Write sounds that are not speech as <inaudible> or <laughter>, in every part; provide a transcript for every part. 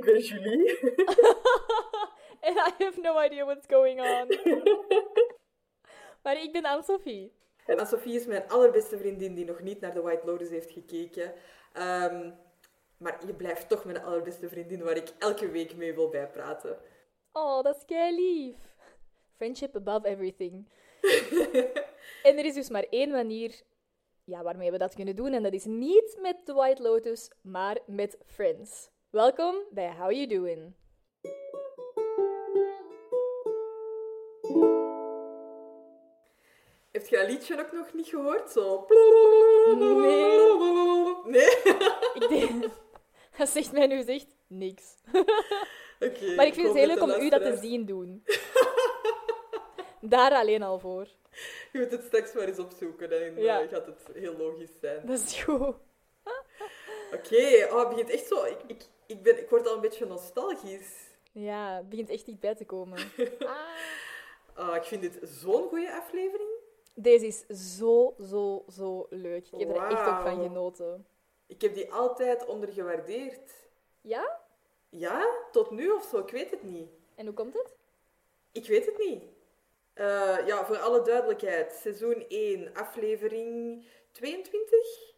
ik ben Julie. <laughs> And I have no idea what's going on. <laughs> maar ik ben Anne-Sophie. En Anne-Sophie is mijn allerbeste vriendin die nog niet naar de White Lotus heeft gekeken. Ehm, maar je blijft toch mijn allerbeste vriendin waar ik elke week mee wil bijpraten. Oh, dat is kei lief. Friendship above everything. <laughs> en er is dus maar één manier ja, waarmee we dat kunnen doen. En dat is niet met The White Lotus, maar met Friends. Welkom bij How You Doing. Je dat liedje ook nog niet gehoord? Zo. Nee. Nee? Ik denk... <laughs> Dat zegt mij nu echt niks. Oké. Maar ik vind het heel leuk om u dat te zien doen. <laughs> Daar alleen al voor. Je moet het straks maar eens opzoeken en eh, Ja. gaat het heel logisch zijn. Dat is goed. Oké, oh, het begint echt zo. Ik, ik, ik, ben, ik word al een beetje nostalgisch. Ja, het begint echt niet bij te komen. <laughs> Ah. Ah, ik vind dit zo'n goede aflevering. Deze is zo, zo, zo leuk. Ik heb er echt ook van genoten. Ik heb die altijd ondergewaardeerd. Ja? Ja, tot nu of zo, ik weet het niet. En hoe komt het? Ik weet het niet. Eh, ja, voor alle duidelijkheid. Seizoen 1, aflevering 22.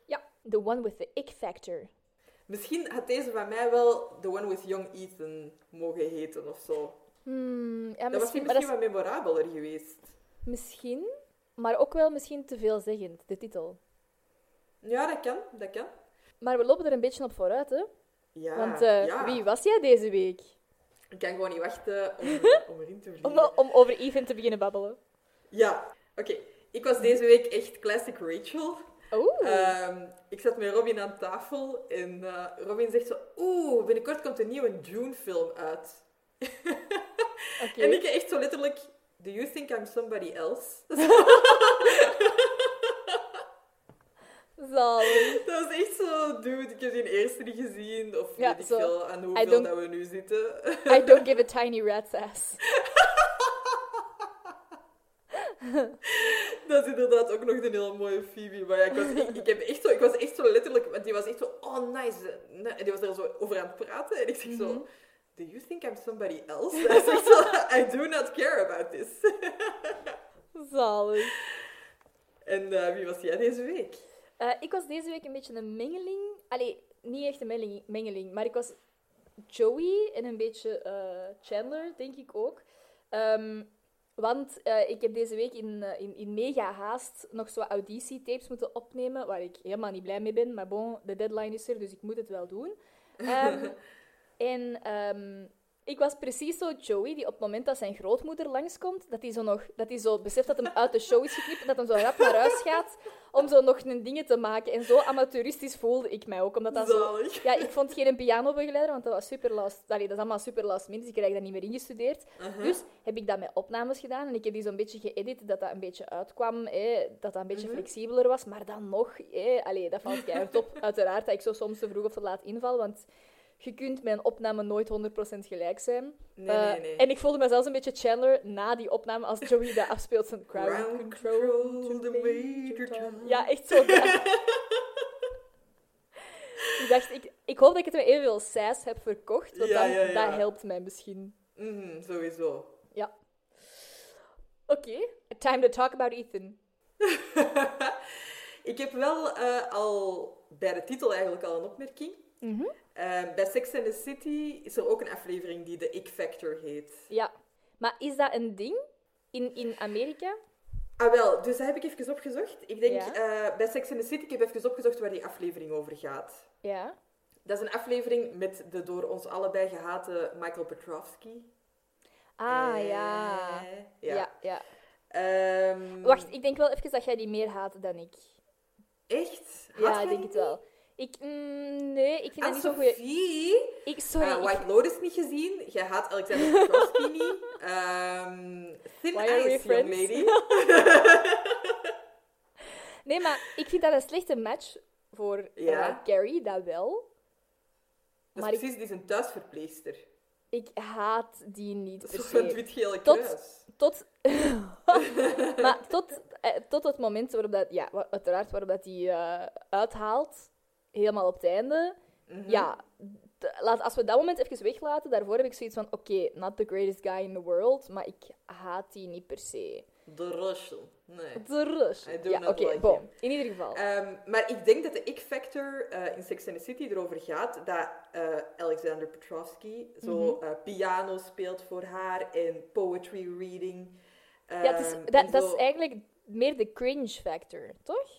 The one with the ick factor. Misschien had deze van mij wel The One with Young Ethan mogen heten of zo. Hmm, ja, Dat was misschien, dat wat memorabeler geweest. is- misschien, maar ook wel misschien te veelzeggend, de titel. Ja, dat kan, dat kan. Maar we lopen er een beetje op vooruit, hè? Ja, Want eh, ja. wie was jij deze week? Ik kan gewoon niet wachten om, <laughs> om erin te vliegen. Om, om over Ethan te beginnen babbelen. Ja, oké. Ik was deze week echt classic Rachel. Oeh. Ehm, ik zat met Robin aan tafel en eh, Robin zegt zo... Oeh, binnenkort komt een nieuwe Dune-film uit. <laughs> En ik echt zo letterlijk... Do you think I'm somebody else? <laughs> Zalig. Dat was echt zo... Dude, ik heb die eerste niet gezien. Of Ja, weet ik veel aan hoeveel dat we nu zitten. I <laughs> don't give a tiny rat's ass. Dat is inderdaad ook nog een hele mooie Phoebe. Maar ja, ik, was, ik, <laughs> ik heb echt zo, ik was echt zo letterlijk... Want die was echt zo... Oh, nice. En die was er zo over aan het praten. En ik zeg zo... Mhm. Do you think I'm somebody else? <laughs> Hij zegt zo... I do not care about this. <laughs> Zalig. En eh, wie was jij deze week? Eh, ik was deze week een beetje een mengeling. Allee, niet echt een mengeling, mengeling maar ik was Joey en een beetje eh, Chandler, denk ik ook. Ehm, want eh, ik heb deze week in, eh, in, in mega haast nog zo auditietapes moeten opnemen, waar ik helemaal niet blij mee ben. Maar bon, de deadline is er, dus ik moet het wel doen. <laughs> Ehm, en ehm, ik was precies zo Joey, die op het moment dat zijn grootmoeder langskomt, dat hij zo, nog, dat hij zo beseft dat hem uit de show is geknipt en dat hem zo rap naar huis gaat om zo nog een dingen te maken. En zo amateuristisch voelde ik mij ook, omdat dat zo... Ja, ik vond geen pianobegeleider, want dat was super last... Allee, dat is allemaal super last minute, dus ik krijg dat niet meer ingestudeerd. Dus heb ik dat met opnames gedaan en ik heb die zo'n beetje geëdit, dat dat een beetje uitkwam, dat dat een beetje Mhm. flexibeler was. Maar dan nog, hè, allee, dat valt keihard op. <laughs> Uiteraard dat ik zo soms te vroeg of te laat inval, want je kunt met een opname nooit 100% gelijk zijn. Nee, Eh, nee, nee. En ik voelde me zelfs een beetje Chandler na die opname als Joey dat afspeelt. Zijn crowd control, control, to the major. Ja, echt zo. <laughs> ik dacht, ik, ik hoop dat ik het met evenveel sass heb verkocht, want Ja, dan, ja, ja. dat helpt mij misschien. Mhm, sowieso. Ja. Oké, time to talk about Ethan. <laughs> ik heb wel eh, al bij de titel eigenlijk al een opmerking. Mhm. Eh, bij Sex and the City is er ook een aflevering die de Ick Factor heet. Ja, maar is dat een ding in, in Amerika? Ah wel, dus dat heb ik even opgezocht. Ik denk Ja. eh, bij Sex and the City, ik heb even opgezocht waar die aflevering over gaat. Ja. Dat is een aflevering met de door ons allebei gehate Michael Petrovsky. Ah, Eh, ja. ja. Ja, ja. Ehm, Wacht, ik denk wel even dat jij die meer haat dan ik. Echt? Ja, ik denk het wel. Ik, mm, nee, ik vind dat niet zo'n goeie... Anne-Sophie, Ik, sorry, eh, ik- White Lotus niet gezien. Jij haat Alexander niet. <laughs> Ehm thin Why Ice, young lady. <laughs> Nee, maar ik vind dat een slechte match voor eh, Ja. Gary, dat wel. Dat Maar is ik- precies, die is een thuisverpleegster. Ik haat die niet per is wit-gele Tot- kruis. Tot, <laughs> maar tot, eh, tot het moment waarop dat, ja, uiteraard waarop dat die uithaalt, helemaal op het einde, Mhm. ja, laat, als we dat moment even weglaten, daarvoor heb ik zoiets van, oké, not the greatest guy in the world, maar ik haat die niet per se. De Russell. Nee. De do Ja, oké, like. In ieder geval. Ehm, maar ik denk dat de ik-factor eh, in Sex and the City erover gaat dat eh, Alexander Petrovsky zo Mhm. eh, piano speelt voor haar en poetry reading. ja, het is, Ehm, dat, dat is eigenlijk meer de cringe factor, toch?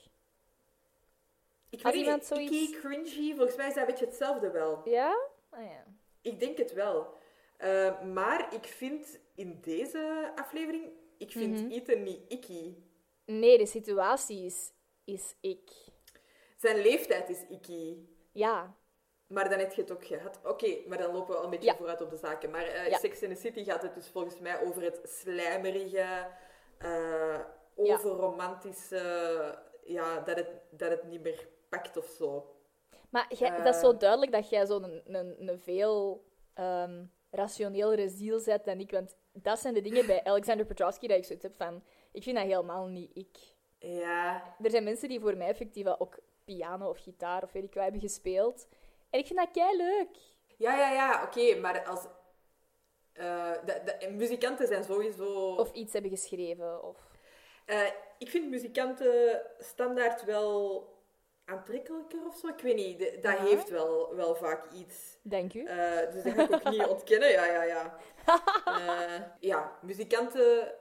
Ik als weet iemand niet, zoiets- icky, cringy, volgens mij is dat een beetje hetzelfde wel. Ja? Ah, ja. Ik denk het wel. Eh, maar ik vind in deze aflevering, ik vind Mhm. Ethan niet icky. Nee, de situatie is, is ik. Zijn leeftijd is icky. Ja. Maar dan heb je het ook gehad. Oké, maar dan lopen we al een beetje Ja. vooruit op de zaken. Maar eh Ja. Sex in the City gaat het dus volgens mij over het slijmerige, eh Ja. overromantische, ja, dat, het, dat het niet meer pakt of zo. Maar jij, Eh. dat is zo duidelijk dat jij zo'n een, een, een veel ehm, rationelere ziel zet dan ik. Want dat zijn de dingen bij Alexander Petrovsky dat ik zoiets heb van... Ik vind dat helemaal niet ik. Ja, Er zijn mensen die voor mij effectief ook piano of gitaar of weet ik wat hebben gespeeld. En ik vind dat kei leuk. ja, ja, ja oké, maar als... eh, de, de, muzikanten zijn sowieso... Of iets hebben geschreven. Of... Eh, ik vind muzikanten standaard wel aantrekkelijker of zo. Ik weet niet, de- dat Ja. heeft wel, wel vaak iets. Dank u. Eh, dus dat ga ik ook niet <laughs> ontkennen. Ja, ja, ja. Eh, ja, muzikanten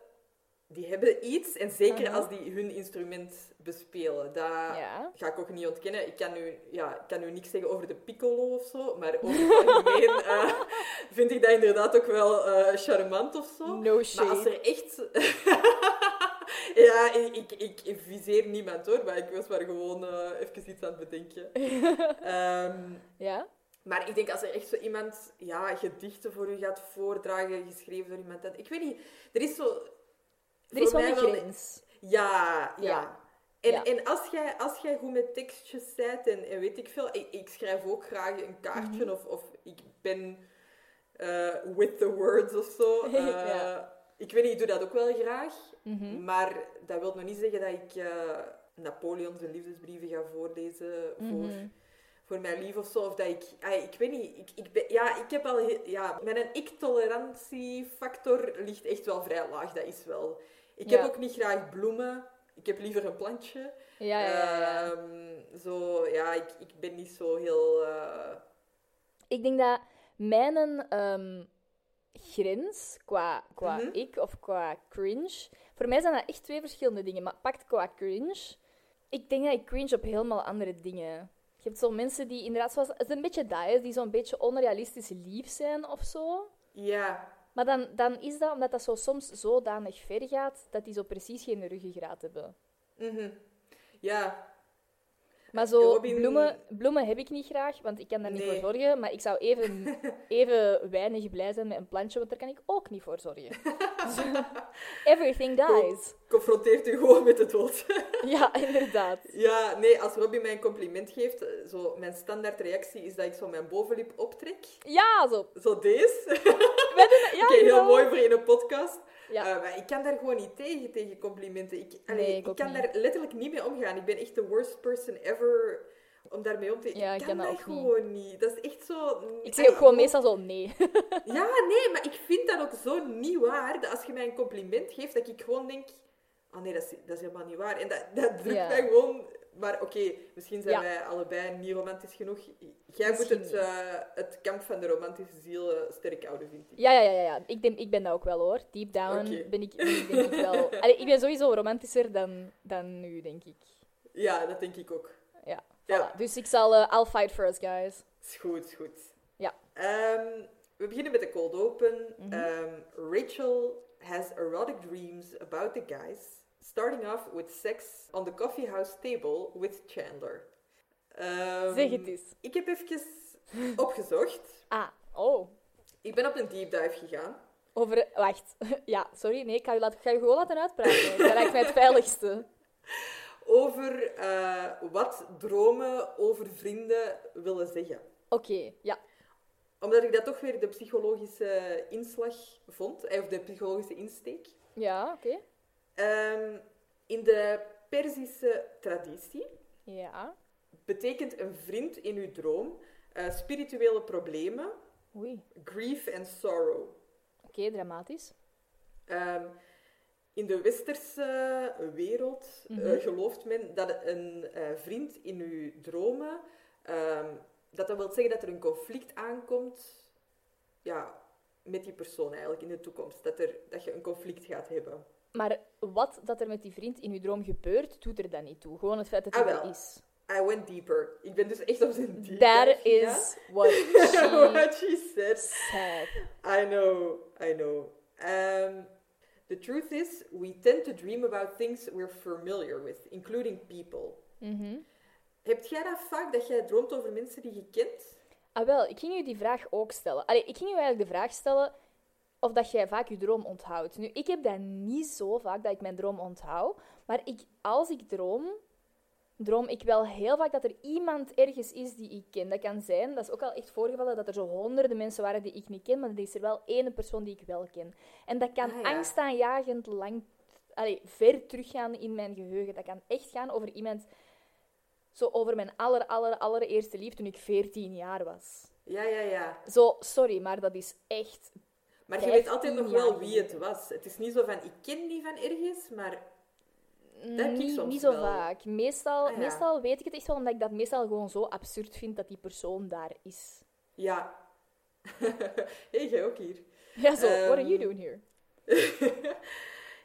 die hebben iets. En zeker Aha. als die hun instrument bespelen. Dat Ja. ga ik ook niet ontkennen. Ik kan nu, ja, ik kan nu niks zeggen over de piccolo of zo. Maar over het algemeen <laughs> eh, vind ik dat inderdaad ook wel charmant of zo. No Maar als er echt... <laughs> <laughs> ja, ik, ik, ik viseer niemand hoor, maar ik was maar gewoon eh, even iets aan het bedenken. <laughs> Ehm, Ja? maar ik denk als er echt zo iemand ja, gedichten voor u gaat voordragen, geschreven door iemand... Dat, ik weet niet, er is zo... Er is wel een grens. Ja, ja. Ja. En, Ja. en als, jij, als jij goed met tekstjes bent en, en weet ik veel... Ik, ik schrijf ook graag een kaartje Mhm. of, of ik ben eh, with the words of zo. <laughs> Eh, Ja. Ik weet niet, ik doe dat ook wel graag. Mhm. Maar dat wil nog niet zeggen dat ik eh Napoleon zijn liefdesbrieven ga voorlezen voor, Mhm. voor mijn lief of zo. Of dat ik... ah, ik weet niet. Ik, ik ben, ja, ik heb al... Ja, mijn ik-tolerantiefactor ligt echt wel vrij laag. Dat is wel... Ik Ja. heb ook niet graag bloemen. Ik heb liever een plantje. Ja, ja, ja, ja. Ehm, zo, ja, ik, ik ben niet zo heel... eh, Ik denk dat mijn ehm, grens qua, qua Mhm. ik of qua cringe. Voor mij zijn dat echt twee verschillende dingen. Maar pakt qua cringe. Ik denk dat ik cringe op helemaal andere dingen. Je hebt zo mensen die inderdaad, zoals, het is een beetje dat, die zo'n beetje onrealistisch lief zijn of zo. ja, Maar dan, dan is dat omdat dat zo soms zodanig ver gaat dat die zo precies geen ruggengraat hebben. mhm. ja, Maar zo Robin- bloemen, bloemen heb ik niet graag, want ik kan daar niet voor zorgen. Maar ik zou even, <laughs> even weinig blij zijn met een plantje, want daar kan ik ook niet voor zorgen. <laughs> <laughs> Everything dies. confronteert u gewoon met de dood. <laughs> Ja, inderdaad. Ja, nee, als Robbie mij een compliment geeft, zo, mijn standaard reactie is dat ik zo mijn bovenlip optrek. Ja, zo. Zo deze. <laughs> Ja, Oké, heel mooi voor in een podcast. Ja. Eh, maar ik kan daar gewoon niet tegen, tegen complimenten. Ik, allee, Nee, ik ik kan niet. daar letterlijk niet mee omgaan. Ik ben echt de worst person ever om daarmee om te Ja, ik kan kan dat ook gewoon niet. Dat is echt zo... Ik zeg ook gewoon Allee, meestal zo nee. <laughs> Ja, nee, maar ik vind dat ook zo niet waar. Dat als je mij een compliment geeft, dat ik gewoon denk... Oh nee, dat is, dat is helemaal niet waar. En dat, dat <laughs> drukt Ja. mij gewoon... Maar oké, misschien zijn Ja. wij allebei niet romantisch genoeg. Jij moet het, eh, het kamp van de romantische ziel eh, sterk houden, vind ik. Ja, ja, ja, ja. Ik, denk, ik ben dat ook wel hoor. Deep down ben ik, ben ik denk ik wel. <laughs> Allee, ik ben sowieso romantischer dan, dan nu, denk ik. Ja, dat denk ik ook. Voilà. Dus ik zal. eh I'll fight first, guys. Is goed, is goed. Ja. Ehm, we beginnen met de cold open. Mhm. Ehm, Rachel has erotic dreams about the guys, starting off with sex on the coffee house table with Chandler. Ehm, Zeg het eens. Ik heb even <laughs> opgezocht. Ah, oh. Ik ben op een deep dive gegaan. Over. Wacht. <laughs> Ja, sorry. Nee, ik ga je, laten, ga je gewoon laten uitpraten. Dat lijkt mij het veiligste. <laughs> Over eh, wat dromen over vrienden willen zeggen. Oké, ja. Omdat ik dat toch weer de psychologische inslag vond, eh, of de psychologische insteek. Ja, oké. Ehm, in de Perzische traditie Ja. betekent een vriend in uw droom Eh, spirituele problemen, Oei. grief en sorrow. Oké, dramatisch. Ehm, in de westerse wereld eh, Mhm. gelooft men dat een eh, vriend in uw dromen, ehm, dat dat wil zeggen dat er een conflict aankomt ja, met die persoon eigenlijk in de toekomst. Dat, er, dat je een conflict gaat hebben. Maar wat dat er met die vriend in uw droom gebeurt, doet er dan niet toe. Gewoon het feit dat Ah, hij er wel. is. I went deeper. Ik ben dus echt op zijn diep. That is what <laughs> she What she said. said. I know, I know. Um, the truth is, we tend to dream about things we're familiar with, including people. Mhm. Heb jij dat vaak, dat jij droomt over mensen die je kent? Ah, wel, ik ging u die vraag ook stellen. Allee, ik ging u eigenlijk de vraag stellen of dat jij vaak je droom onthoudt. Nu, ik heb dat niet zo vaak dat ik mijn droom onthoud. Maar ik, als ik droom, droom ik wel heel vaak dat er iemand ergens is die ik ken. Dat kan zijn, dat is ook al echt voorgevallen, dat er zo honderden mensen waren die ik niet ken, maar er is er wel één persoon die ik wel ken. En dat kan Ah, ja. angstaanjagend lang, allee, ver teruggaan in mijn geheugen. Dat kan echt gaan over iemand, zo over mijn aller, aller, allereerste lief toen ik 14 jaar was. Ja, ja, ja. Zo, sorry, maar dat is echt... Maar je weet 15 altijd nog wel wie het was. Het is niet zo van, ik ken die van ergens, maar... Dat heb ik niet, soms niet zo wel. vaak. Meestal, Ah, ja. meestal weet ik het echt wel, omdat ik dat meestal gewoon zo absurd vind dat die persoon daar is. Ja. <laughs> hey, jij ook hier. Ja, zo, what are you Ehm. doing here? <laughs>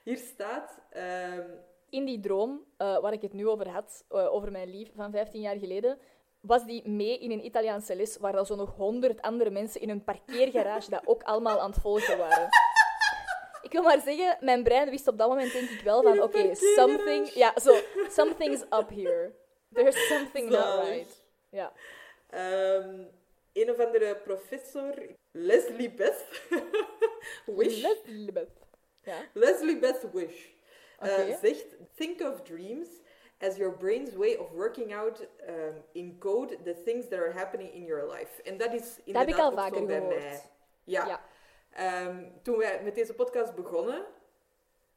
hier staat... ehm, In die droom, eh, waar ik het nu over had, eh, over mijn lief van 15 jaar geleden, was die mee in een Italiaanse les waar er zo nog honderd andere mensen in een parkeergarage dat ook allemaal aan het volgen waren. Ik wil maar zeggen, mijn brein wist op dat moment denk ik wel van, oké, something, ja, zo, something's up here. There's something not right. Ja. Ehm, een of andere professor, Leslie Beth, <laughs> Wish, Elizabeth. Ja. Leslie Beth Wish, eh, zegt: Think of dreams as your brain's way of working out um, in code the things that are happening in your life. En dat is Dat heb inderdaad ik al vaker gehoord. mij. Ja. Ja. Ehm, toen wij met deze podcast begonnen,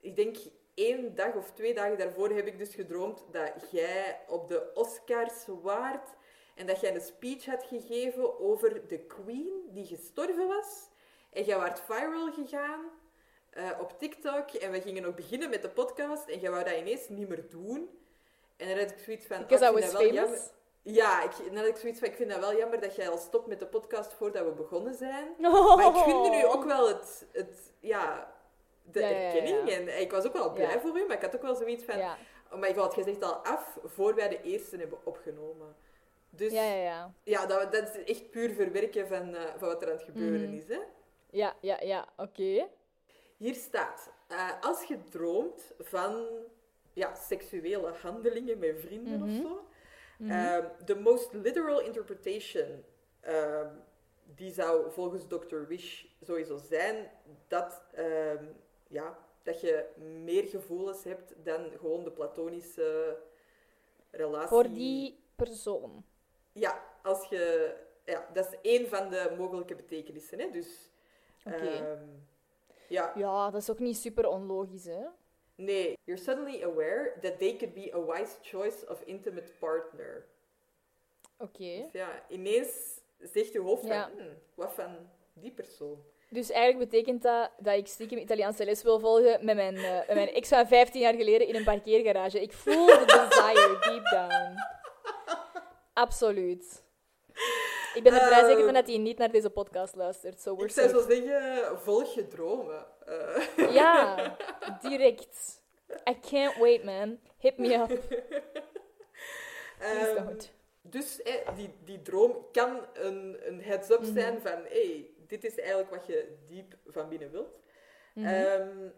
ik denk één dag of twee dagen daarvoor heb ik dus gedroomd dat jij op de Oscars waart en dat jij een speech had gegeven over de Queen die gestorven was. En jij waart viral gegaan eh, op TikTok en we gingen ook beginnen met de podcast en jij wou dat ineens niet meer doen. En dan had ik zoiets van... Because oh, I was wel famous. Ja, ik, dan had ik zoiets van, ik vind dat wel jammer dat jij al stopt met de podcast voordat we begonnen zijn. <laughs> Maar ik vind nu ook wel het, het ja, de Ja, ja, ja, erkenning. ja. En ik was ook wel blij voor u, maar ik had ook wel zoiets van... Oh my god, je zegt al af voor wij de eerste hebben opgenomen. Dus Ja, ja, dat, dat is echt puur verwerken van, eh, van wat er aan het gebeuren Mhm. is. Hè? Ja, ja, ja. Oké. Hier staat, eh, als je droomt van ja, seksuele handelingen met vrienden Mhm. of zo, Ehm, the most literal interpretation, ehm, die zou volgens Dr. Wish sowieso zijn dat, ehm, ja, dat je meer gevoelens hebt dan gewoon de platonische relatie. Voor die persoon. Ja, als je... Ja, dat is één van de mogelijke betekenissen. Hè? Dus, ja, Ja, dat is ook niet super onlogisch, hè? Nee. You're suddenly aware that they could be a wise choice of intimate partner. Oké. Dus ja, ineens zegt je hoofd Ja. van, "Hmm, wat van die persoon? Dus eigenlijk betekent dat dat ik stiekem Italiaanse les wil volgen met mijn, eh, met mijn ex van 15 jaar geleden in een parkeergarage. Ik voel de desire deep down. <laughs> Absoluut. Ik ben er vrij zeker van dat hij niet naar deze podcast luistert. So Ik zou zo zeggen, volg je dromen. Eh, Ja, <laughs> direct. I can't wait, man. Hit me up. <laughs> Please ehm, don't. dus eh, die, die droom kan een, een heads-up Mhm. zijn van, hey, dit is eigenlijk wat je diep van binnen wilt. Mhm. Ehm,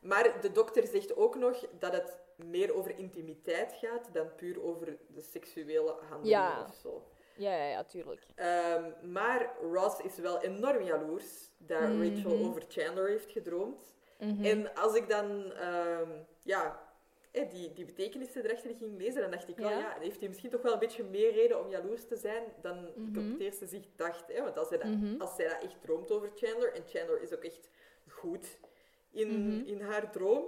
maar de dokter zegt ook nog dat het meer over intimiteit gaat dan puur over de seksuele handelingen Ja. of zo. Ja, ja, ja, tuurlijk. Ehm, maar Ross is wel enorm jaloers dat Mhm. Rachel over Chandler heeft gedroomd. Mhm. En als ik dan ehm, ja, eh, die, die betekenissen erachter ging lezen, dan dacht ik wel, Ja. ja, heeft hij misschien toch wel een beetje meer reden om jaloers te zijn dan ik op Mhm. het eerste zicht dacht. Hè? Want als zij, dat, als zij dat echt droomt over Chandler, en Chandler is ook echt goed in, in haar droom,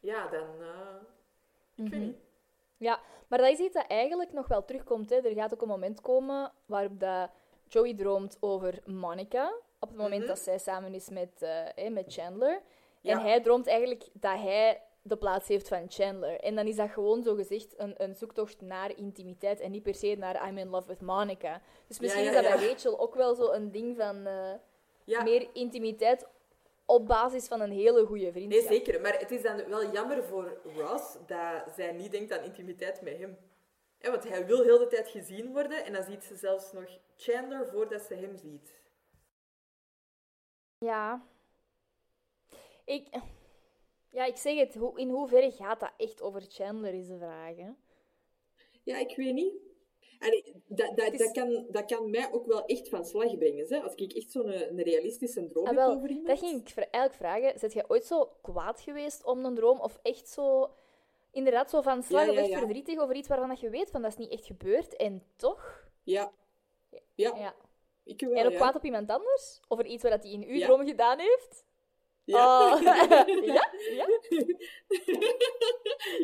ja, dan... eh, ik weet niet. Ja, maar dat is iets dat eigenlijk nog wel terugkomt. Hè. Er gaat ook een moment komen waarop dat Joey droomt over Monica. Op het moment Mhm. dat zij samen is met, eh, met Chandler. Ja. En hij droomt eigenlijk dat hij de plaats heeft van Chandler. En dan is dat gewoon zo gezegd een, een zoektocht naar intimiteit en niet per se naar I'm in love with Monica. Dus misschien ja, is dat bij Rachel ook wel zo een ding van eh, meer intimiteit op basis van een hele goede Nee, vriendschap. zeker. Maar het is dan wel jammer voor Ross dat zij niet denkt aan intimiteit met hem. Hè, want hij wil heel de tijd gezien worden en dan ziet ze zelfs nog Chandler voordat ze hem ziet. Ja. Ik... Ja, ik zeg het. In hoeverre gaat dat echt over Chandler, is de vraag. Hè? Ja, ik weet niet. Allee, dat, dat, is- dat, kan, dat kan mij ook wel echt van slag brengen. Hè? Als ik echt zo'n een realistische droom Ah, heb wel, over iemand. dat ging ik eigenlijk vragen. Zet jij ooit zo kwaad geweest om een droom? Of echt zo... Inderdaad, zo van slag Ja, of echt ja. verdrietig over iets waarvan dat je weet van dat is niet echt gebeurd. En toch? Ja. Ja, Ja. ik wel, en ook kwaad op iemand anders? Over iets wat hij in uw droom gedaan heeft? Ja. Oh. <laughs> <laughs> ja? Ja?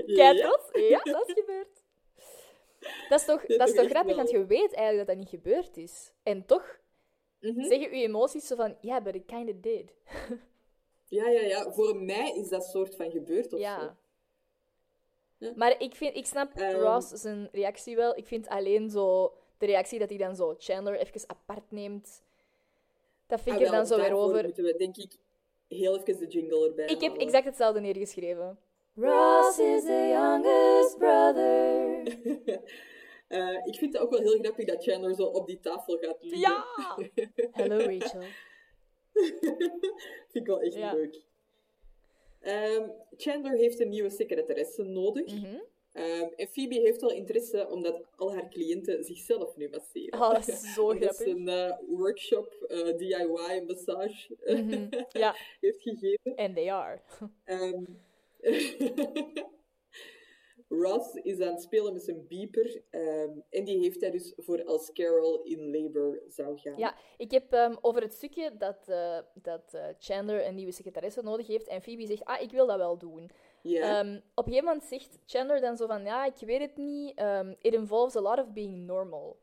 Kei Ja. trots? Ja, dat is gebeurd. Dat is toch, Dat dat is toch grappig, wel. want je weet eigenlijk dat dat niet gebeurd is. En toch Mhm. zeggen je emoties zo van, ja, but it kinda did. <laughs> Ja, ja, ja. Voor mij is dat soort van gebeurd of zo. Ja. Ja. Maar ik, vind, ik snap Ehm. Ross zijn reactie wel. Ik vind alleen zo de reactie dat hij dan zo Chandler even apart neemt. Dat vind Ah, ik er wel, dan zo weer over. moeten we, denk ik, heel even de jingle erbij Ik heb exact hetzelfde neergeschreven. Ross is the youngest brother. <laughs> Eh, ik vind het ook wel heel grappig dat Chandler zo op die tafel gaat liggen. Ja! <laughs> Hello Rachel. <laughs> vind ik wel echt Ja. leuk. Ehm, Chandler heeft een nieuwe secretaresse nodig. Mhm. Ehm, en Phoebe heeft wel interesse omdat al haar cliënten zichzelf nu masseren. Oh, dat is zo grappig. ze een eh, workshop eh, DIY massage Mhm. Ja, heeft gegeven. and they are. Ehm, Ross is aan het spelen met zijn beeper. ehm, en die heeft hij dus voor als Carol in labor zou gaan. Ja, ik heb ehm, over het stukje dat, eh, dat eh, Chandler een nieuwe secretaresse nodig heeft en Phoebe zegt, ah, ik wil dat wel doen. Ehm, op een gegeven moment zegt Chandler dan zo van, ja, ik weet het niet, it involves a lot of being normal.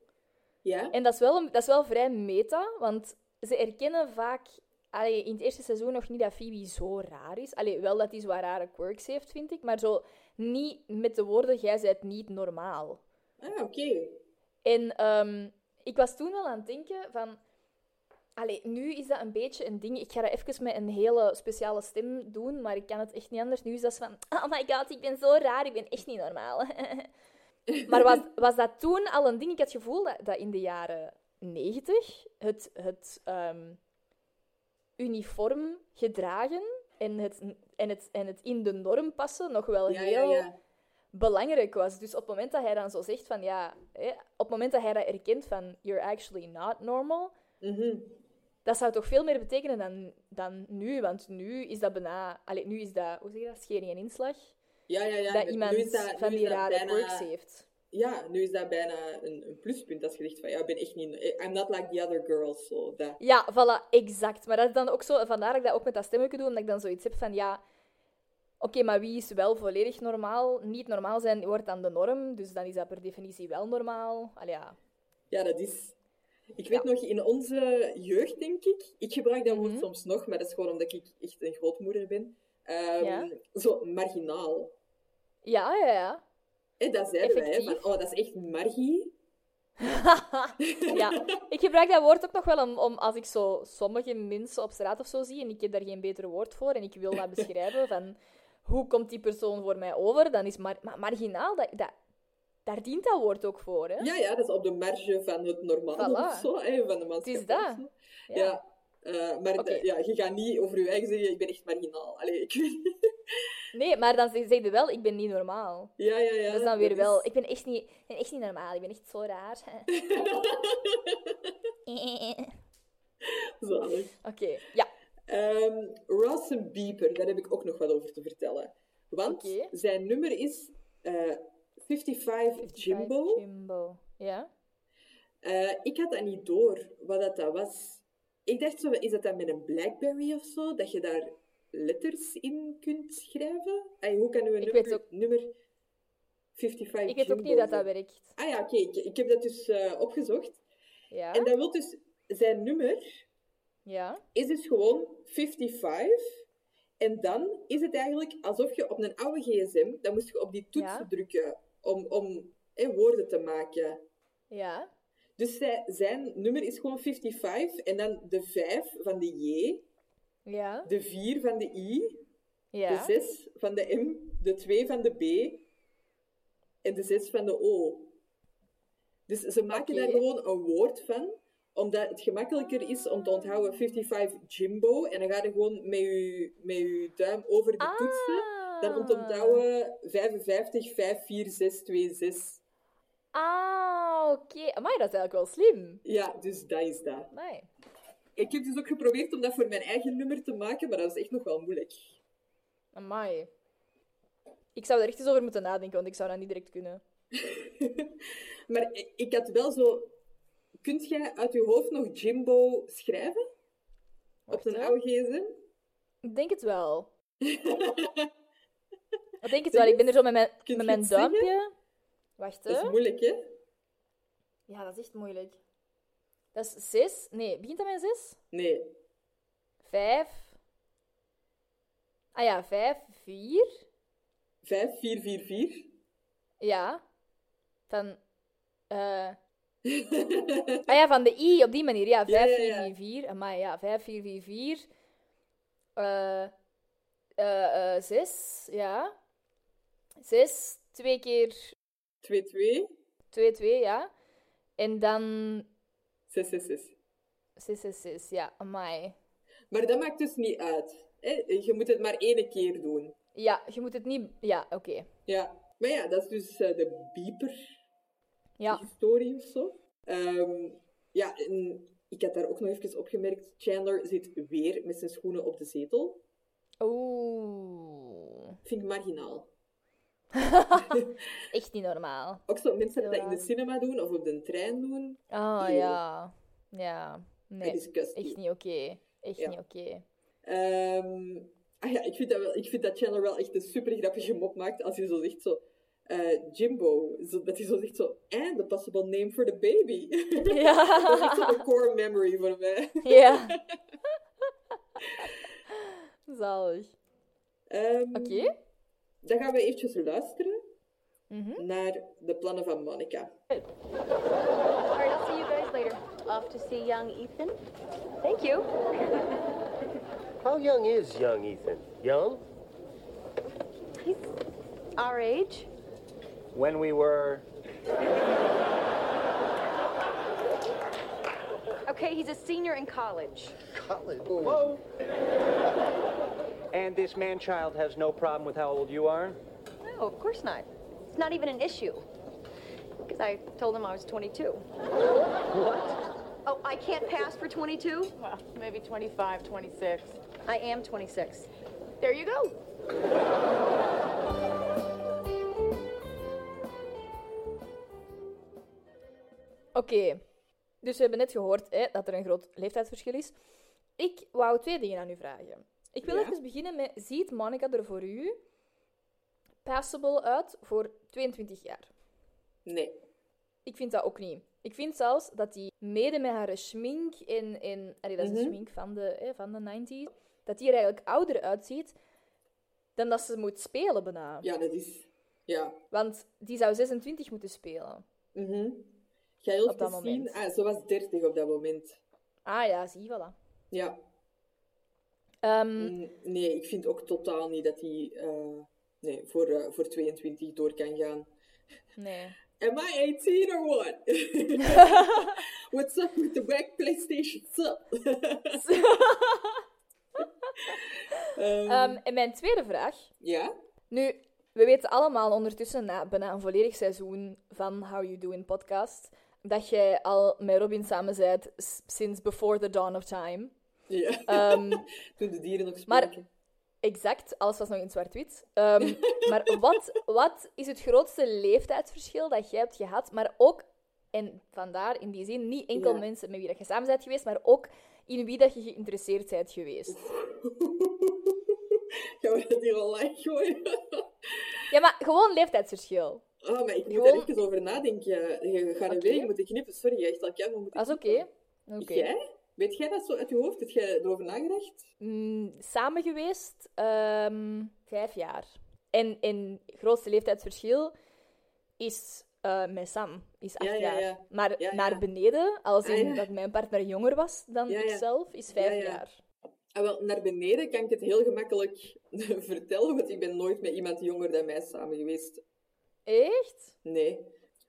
ja? En dat is wel, een- dat is wel vrij meta, want ze erkennen vaak allee, in het eerste seizoen nog niet dat Phoebe zo raar is. Allee, wel dat hij zo wat rare quirks heeft, vind ik, maar zo niet met de woorden, jij bent niet normaal. Ah, oké. En ehm, ik was toen wel aan het denken van... Allee, nu is dat een beetje een ding. Ik ga dat even met een hele speciale stem doen, maar ik kan het echt niet anders. Nu is dat van... Oh my god, ik ben zo raar. Ik ben echt niet normaal. <laughs> maar was, was dat toen al een ding? Ik had het gevoel dat, dat in de jaren negentig het, het ehm, uniform gedragen en het, en, het, en het in de norm passen nog wel Ja, heel ja, ja. belangrijk was. Dus op het moment dat hij dan zo zegt van ja, hè, op het moment dat hij dat erkent van you're actually not normal, Mhm. dat zou toch veel meer betekenen dan, dan nu, want nu is dat bijna, allee, nu is dat, hoe zeg je dat, schering en inslag, Ja, ja, ja. dat iemand dat- van die rare bijna- quirks heeft. Ja, nu is dat bijna een, een pluspunt als je zegt van ja, ik ben echt niet... I'm not like the other girls. So dat. Ja, voilà, exact. Maar dat is dan ook zo, vandaar dat ik dat ook met dat stemmetje doe, omdat ik dan zoiets heb van ja, oké, maar wie is wel volledig normaal? Niet normaal zijn wordt dan de norm, dus dan is dat per definitie wel normaal. Allee, ja. Ja, dat is... Ik weet nog, in onze jeugd, denk ik... Ik gebruik dat woord Mhm. soms nog, maar dat is gewoon omdat ik echt een grootmoeder ben. Ehm, Ja. Zo, marginaal. Ja, ja, ja. Hé, dat zeiden wij, hè, Effectief. van, oh, dat is echt margie. <laughs> ja, ik gebruik dat woord ook nog wel om, om als ik zo sommige mensen op straat of zo zie en ik heb daar geen beter woord voor en ik wil dat <laughs> beschrijven van hoe komt die persoon voor mij over, dan is mar maar marginaal, dat, dat, daar dient dat woord ook voor. Hè? Ja, ja, dat is op de marge van het normale Voilà. of zo, hè, van de Het maatschappij. is dat. Ja. Eh, maar de- ja, je gaat niet over je eigen zeggen, ik ben echt marginaal. Allee, ik weet niet. <laughs> Nee, maar dan zeg je wel, ik ben niet normaal. Ja, ja, ja. dat is dan weer is- wel, ik ben echt niet, ik ben echt niet normaal, ik ben echt zo raar. <laughs> Zalig. Oké, ja. Ehm, Ross en Beeper, daar heb ik ook nog wat over te vertellen. Want zijn nummer is eh 55 Jimbo. Jimbo. Ja? Eh, ik had dat niet door, wat dat, dat was. Ik dacht zo, is dat dan met een Blackberry of zo, dat je daar letters in kunt schrijven? Ay, hoe kan uw Ik nummer... weet ook- nummer... 55 Ik weet ook niet dat, dat werkt. Ah ja, oké. Ik, ik heb dat dus eh, opgezocht. Ja? En dat wil dus... Zijn nummer Ja? is dus gewoon 55. En dan is het eigenlijk alsof je op een oude gsm... Dan moest je op die toetsen Ja. drukken om, om woorden te maken. Ja? Dus zij, zijn nummer is gewoon 55. En dan de 5 van de J. Ja? De 4 van de I. Ja? De 6 van de M. De 2 van de B. En de 6 van de O. Dus ze maken daar gewoon een woord van. Omdat het gemakkelijker is om te onthouden 55 Jimbo. En dan ga je gewoon met je, met je duim over de toetsen. Dan om te onthouden 55 5 4 6 2 6. Ah, oké. Amai, dat is eigenlijk wel slim. Ja, dus dat is dat. Amai. Ik heb dus ook geprobeerd om dat voor mijn eigen nummer te maken. Maar dat is echt nog wel moeilijk. Amai. Ik zou er echt eens over moeten nadenken, want ik zou dat niet direct kunnen. <laughs> Maar ik, had wel zo... Kunt jij uit je hoofd nog Jimbo schrijven? Wacht, op een oude gsm? Ik denk het wel. <laughs> Ik denk het wel. Ik ben er zo met mijn, met mijn duimpje. Wacht, Dat is moeilijk, hè? Ja, dat is echt moeilijk. Dat is zes. Nee, begint dat met zes? Nee. Vijf. Ah ja, vijf, vier. 5, 4, 4, 4. Ja. Van. eh <laughs> ah ja, van de I op die manier. Ja, Ja, 5, ja, 4, ja. 4, 4. Amai, ja, 5, 4, 4, 4. Eh 6, ja. 6, twee keer 2, 2. 2, 2, ja. En dan 6, 6, 6. 6, 6, 6, ja, amai. Maar dat maakt dus niet uit. Hè? Je moet het maar één keer doen. Ja, je moet het niet... Ja, oké. Ja. Maar ja, dat is dus eh, de beeper-historie Ja. of zo. Ehm, ja, en ik had daar ook nog even opgemerkt. Chandler zit weer met zijn schoenen op de zetel. Oeh. Vind ik marginaal. <laughs> Echt niet normaal. Ook zo mensen die dat in de cinema doen of op de trein doen. Oh ja. Ja. Nee, echt niet oké. Echt Ja. niet oké. Ehm, ah ja, ik vind, dat wel, ik vind dat Chandler wel echt een super grappige mop maakt als hij zo zegt zo... eh, Jimbo, zo, dat hij zo zegt zo... And the possible name for the baby. <laughs> Ja. <laughs> dat is echt zo'n core memory voor mij. Ja. Zalig. Ehm, Oké. Dan gaan we eventjes luisteren Mhm. naar de plannen van Monica. All right, I'll see you guys later. Off to see young Ethan. Thank you. <laughs> How young is young Ethan? Young? He's our age. When we were. Okay, he's a senior in college. College. Whoa! And this man child has no problem with how old you are? No, of course not. It's not even an issue. Because I told him I was 22. What? Oh, I can't pass for 22? Well, maybe 25, 26. I am 26. There you go. Oké. Dus we hebben net gehoord hè, dat er een groot leeftijdsverschil is. Ik wou twee dingen aan u vragen. Ik wil Ja? even beginnen met... Ziet Monica er voor u passable uit voor 22 jaar? Nee. Ik vind dat ook niet. Ik vind zelfs dat die mede met haar schmink en... en allee, dat is de Mhm. schmink van de, hè, van de 90s. Dat die er eigenlijk ouder uitziet dan dat ze moet spelen bijna. Ja, dat is... Ja. Want die zou 26 moeten spelen. Mhm. Ga je Op dat eens zien? moment. Ah, ze was 30 op dat moment. Ah ja, zie, voilà. Ja. Ehm, Nee, ik vind ook totaal niet dat hij eh, nee, voor, eh, voor 22 door kan gaan. nee. Am I 18 or what? <laughs> What's up with the back PlayStation? <laughs> Ehm, Ehm, en mijn tweede vraag. ja? Nu, we weten allemaal ondertussen, na bijna een volledig seizoen van How You Do in podcast, dat jij al met Robin samen bent sinds before the dawn of time. Ja. Ehm, <laughs> Toen de dieren nog maar- spraken. exact, alles was nog in zwart-wit. Ehm, <laughs> maar wat, wat is het grootste leeftijdsverschil dat jij hebt gehad, maar ook, en vandaar in die zin, niet enkel Ja. mensen met wie dat je samen bent geweest, maar ook in wie dat je geïnteresseerd bent geweest? <laughs> Gaan we dat hier al gooien? Ja, maar gewoon leeftijdsverschil. Oh, maar ik moet Gewoon- er even over nadenken. Je gaat een Oké. week moeten knippen. Sorry, echt. Maar moet Dat is oké. Jij? Weet jij dat zo uit je hoofd? Heb jij erover nagedacht? Mm, samen geweest ehm, vijf jaar. En, en het grootste leeftijdsverschil is met Sam, is acht Ja, ja, jaar. ja. Maar naar beneden, als in Ah, dat mijn partner jonger was dan ikzelf, is vijf Ja, ja. jaar. Ah, wel, naar beneden kan ik het heel gemakkelijk <laughs> vertellen, want ik ben nooit met iemand jonger dan mij samen geweest. Echt? Nee.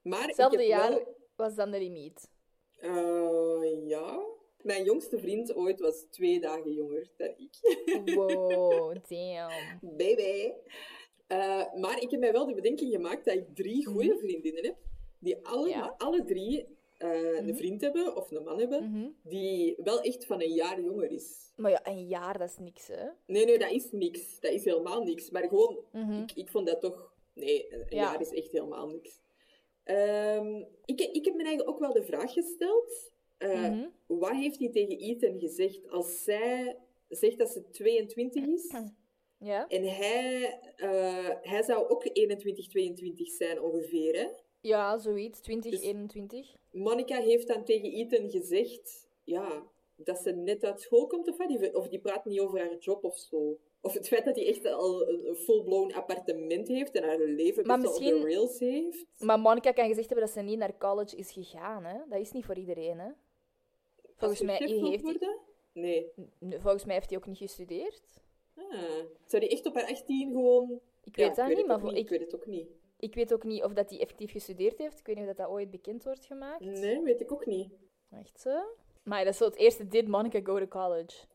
Maar Hetzelfde jaar wel... was dan de limiet. Eh, ja. Mijn jongste vriend ooit was twee dagen jonger dan ik. Wow, <laughs> damn. Baby. Eh, maar ik heb mij wel de bedenking gemaakt dat ik drie goede vriendinnen heb, die alle, Mhm. Ja. alle drie eh, een vriend hebben, of een man hebben, Mhm. die wel echt van een jaar jonger is. Maar ja, een jaar, dat is niks, hè? Nee, nee, dat is niks. Dat is helemaal niks. Maar gewoon, Mhm. ik, ik vond dat toch... Nee, een een Ja. jaar is echt helemaal niks. Ehm, ik, ik heb me eigenlijk ook wel de vraag gesteld. Eh, Mhm. Wat heeft hij tegen Ethan gezegd als zij zegt dat ze 22 is? <clears throat> Ja? En hij, eh, hij zou ook 21, 22 zijn ongeveer, hè? Ja, zoiets. 20, Dus- 21. Monica heeft dan tegen Ethan gezegd... Ja, dat ze net uit school komt of wat? Of die praat niet over haar job of zo. Of het feit dat hij echt al een full-blown appartement heeft en haar leven Maar best wel op de rails heeft. Maar Monica kan gezegd hebben dat ze niet naar college is gegaan, hè? Dat is niet voor iedereen, hè? Volgens mij, heeft hij? Nee. volgens mij heeft hij ook niet gestudeerd. Ah. Zou die echt op haar 18 gewoon... Ik Ja, weet dat ik niet, maar niet. ik, Ik weet het ook niet. ik weet ook niet of dat hij effectief gestudeerd heeft. Ik weet niet of dat, dat ooit bekend wordt gemaakt. Nee, weet ik ook niet. Echt zo? Maar dat is zo het eerste. Did Monica go to college?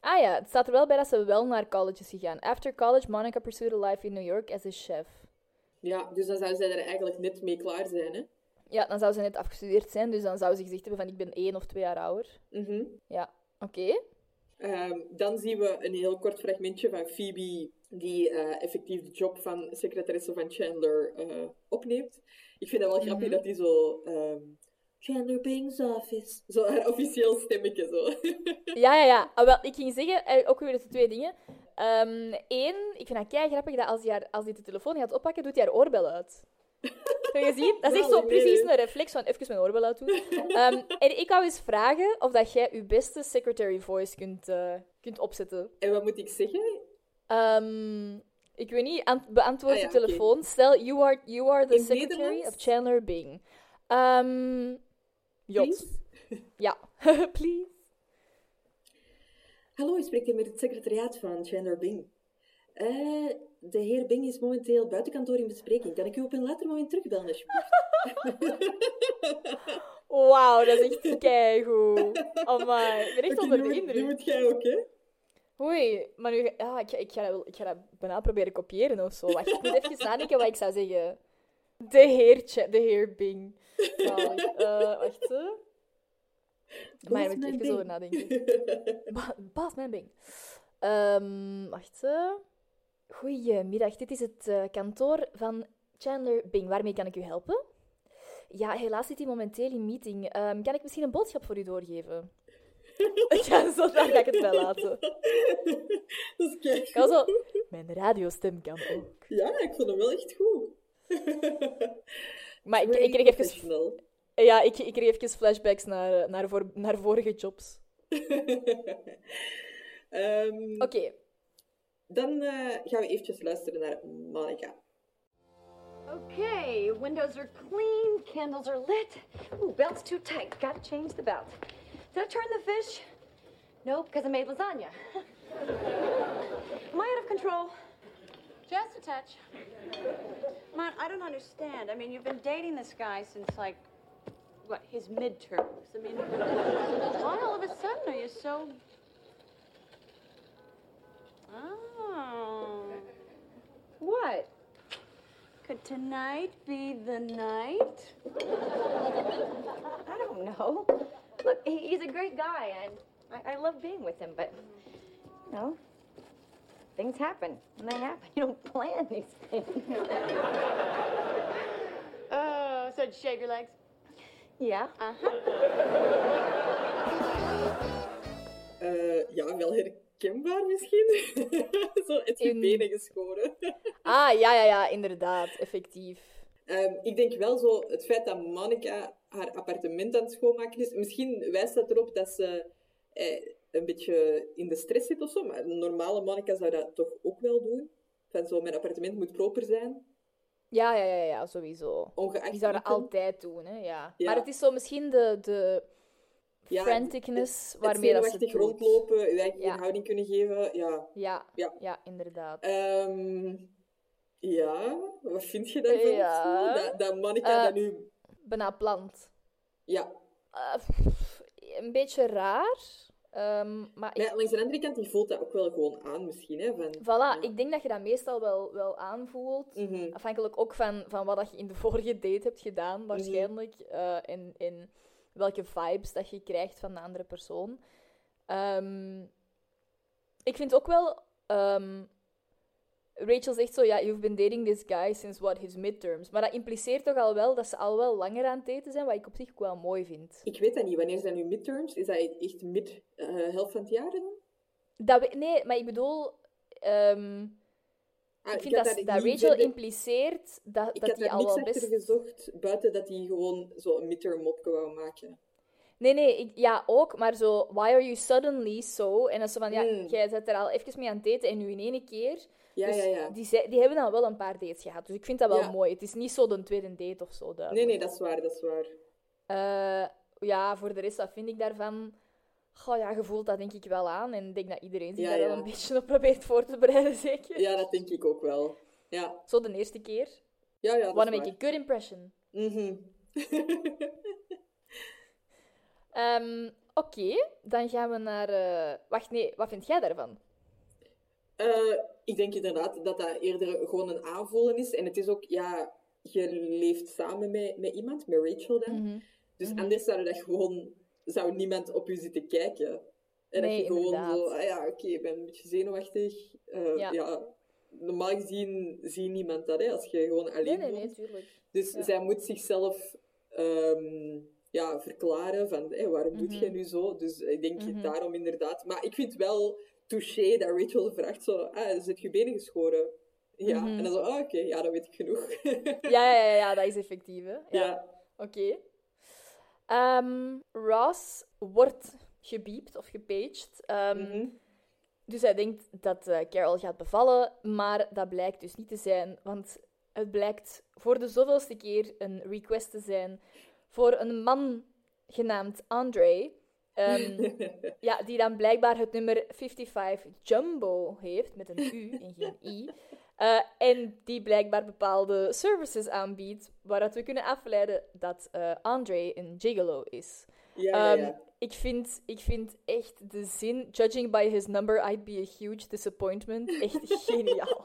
Ah ja, het staat er wel bij dat ze wel naar college is gegaan. After college, Monica pursued a life in New York as a chef. Ja, dus dan zou zij er eigenlijk net mee klaar zijn, hè? Ja, dan zou ze net afgestudeerd zijn, dus dan zou ze gezegd hebben van ik ben één of twee jaar ouder. Mhm. Ja, oké. Ehm, dan zien we een heel kort fragmentje van Phoebe, die eh, effectief de job van secretaresse van Chandler eh, opneemt. Ik vind dat wel grappig dat hij zo... ehm, Chandler Bing's office. Zo haar officieel stemmetje, zo. <laughs> Ja, ja, ja. Ah, wel, ik ging zeggen, eh, ook weer de twee dingen. Eén, ik vind dat kei grappig dat als hij, haar, als hij de telefoon gaat oppakken, doet hij haar oorbel uit. <laughs> Je gezien? Dat is echt zo precies een reflex van even mijn oorbel uit doen. Ehm, en ik wou eens vragen of dat jij je beste secretary voice kunt, eh, kunt opzetten. en wat moet ik zeggen? Ehm, ik weet niet, ant- beantwoord Ah, ja, de telefoon. Stel, you are, you are the In secretary of Chandler Bing. Ehm jot. Please? <laughs> Ja, <laughs> please. Hallo, u spreekt hier met het secretariaat van Chandler Bing. Eh, de heer Bing is momenteel buiten kantoor in bespreking. Kan ik u op een later moment terugbellen, alsjeblieft? <laughs> Wauw, dat is echt keigoed. Amai, ik ben echt onder de indruk. moet jij ook, hè? Oei, maar nu... Ja, ik, ga- ik, ga ik ga dat bijna proberen kopiëren of zo. Wacht, ik moet even <laughs> nadenken wat ik zou zeggen. De heer, de heer Bing. Eh, wacht. Maar daar moet ik even over nadenken. Ba Baas mijn Bing. Ehm, wacht, hè. Goedemiddag, dit is het eh, kantoor van Chandler Bing. Waarmee kan ik u helpen? Ja, helaas zit hij momenteel in meeting. Ehm, kan ik misschien een boodschap voor u doorgeven? <laughs> ja, zo daar ga ik het wel laten. <laughs> Dat is kan zo... Mijn radiostem kan ook. Ja, ik vond hem wel echt goed. Maar ik, ik kreeg even... Ja, ik, ik kreeg even flashbacks naar, naar, voor, naar vorige jobs. <laughs> Ehm, Oké. Eh, gaan we eventjes luisteren naar Monica. Okay, windows are clean, candles are lit. Ooh, belt's too tight. Gotta change the belt. Did I turn the fish? No, because I made lasagna. <laughs> Am I out of control? Just a touch. Man, I don't understand. I mean, you've been dating this guy since like, what, his midterms. I mean, <laughs> why all of a sudden are you so. Oh. What? Could tonight be the night? I don't know. Look, he's a great guy, and I, I love being with him, but, you know, things happen. And they happen. <laughs> You don't plan these things. Oh, so did you shave your legs? Yeah. Uh huh. Eh, ja, wel her- herkenbaar misschien. <laughs> Zo, het In- benen geschoren. <laughs> Ah, ja, ja, ja, inderdaad. Effectief. Ehm, ik denk wel zo, het feit dat Monica haar appartement aan het schoonmaken is, misschien wijst dat erop dat ze eh, een beetje in de stress zit of zo, maar een normale Monica zou dat toch ook wel doen. Van zo, mijn appartement moet proper zijn, Ja, ja, ja, ja, sowieso. ongeacht Die zouden item. altijd doen, hè, ja. Ja. Maar het is zo misschien de, de Ja, franticness Het waarmee dat ze het doet. rondlopen, je eigen Ja. houding kunnen geven, ja. Ja, Ja. ja. inderdaad. Ehm, ja, wat vind je daarvan? Ja. Dat, dat Monica Eh, dat nu... Bijna plant. Ja, Eh, een beetje raar. Ehm, maar ik, langs de andere kant, die voelt dat ook wel gewoon aan misschien, hè. Van, voilà, ja. ik denk dat je dat meestal wel, wel aanvoelt. Mhm. Afhankelijk ook van, van wat dat je in de <laughs> vorige date hebt gedaan, waarschijnlijk. eh, en, en welke vibes dat je krijgt van de andere persoon. Ehm, ik vind ook wel... ehm, Rachel zegt zo, ja, you've been dating this guy since what, his midterms. Maar dat impliceert toch al wel dat ze al wel langer aan het daten zijn, wat ik op zich ook wel mooi vind. Ik weet dat niet. Wanneer zijn nu midterms? Is dat echt mid helft van het jaar dan? Dat we- nee, maar ik bedoel... ehm, Ah, ik vind dat, dat Rachel impliceert dat, Ik dat daar al wel best... gezocht, buiten dat hij gewoon zo een midterm mopje wou maken. Nee, nee, ik, ja, ook, maar zo, why are you suddenly so? En dan zo van, ja, Hmm. jij zit er al even mee aan het daten en nu in één keer. Ja, dus ja, ja. Die, die hebben dan wel een paar dates gehad, dus ik vind dat wel Ja. mooi. Het is niet zo de tweede date of zo. Nee, duidelijk. nee, dat is waar, dat is waar. Eh, ja, voor de rest, wat vind ik daarvan? Goh, ja, je voelt dat denk ik wel aan. En ik denk dat iedereen zich Ja, daar ja. wel een beetje op probeert voor te bereiden, <laughs> zeker. Ja, dat denk ik ook wel. Ja, Zo de eerste keer. ja, ja Wanna make a waar. good impression. Mhm. <laughs> Ehm, Oké, dan gaan we naar... eh, Wacht, nee, wat vind jij daarvan? Eh, ik denk inderdaad dat dat eerder gewoon een aanvoelen is. En het is ook, ja, je leeft samen met, met iemand, met Rachel dan. Mhm. Dus anders zou dat gewoon, zou niemand op je zitten kijken. En Nee, dat je gewoon inderdaad. zo, ah ja, oké, ik ben een beetje zenuwachtig. Eh, Ja. ja. normaal gezien ziet niemand dat, hè, als je gewoon alleen Nee, nee, tuurlijk. Dus Ja. zij moet zichzelf ehm, ja, verklaren van, waarom doet Mhm. jij nu zo? Dus ik denk Mhm. daarom inderdaad. Maar ik vind wel touché dat Rachel vraagt zo, ah, zit je benen geschoren? Ja, Mhm. en dan zo, ah, oké, ja, dat weet ik genoeg. Ja, ja, ja, ja, dat is effectief, hè. Ja. ja. Oké. Ehm, Ross wordt gebiept of gepaged. Ehm, Mhm. Dus hij denkt dat eh, Carol gaat bevallen, maar dat blijkt dus niet te zijn, want het blijkt voor de zoveelste keer een request te zijn voor een man genaamd Andre. ehm, <laughs> ja, die dan blijkbaar het nummer 55 Jumbo heeft, met een U en geen I. Eh, en die blijkbaar bepaalde services aanbiedt, waaruit we kunnen afleiden dat eh, Andre een gigolo is. Ja, ja, Ehm, ja. ik, vind, ik vind echt de zin, judging by his number, I'd be a huge disappointment, echt <laughs> geniaal.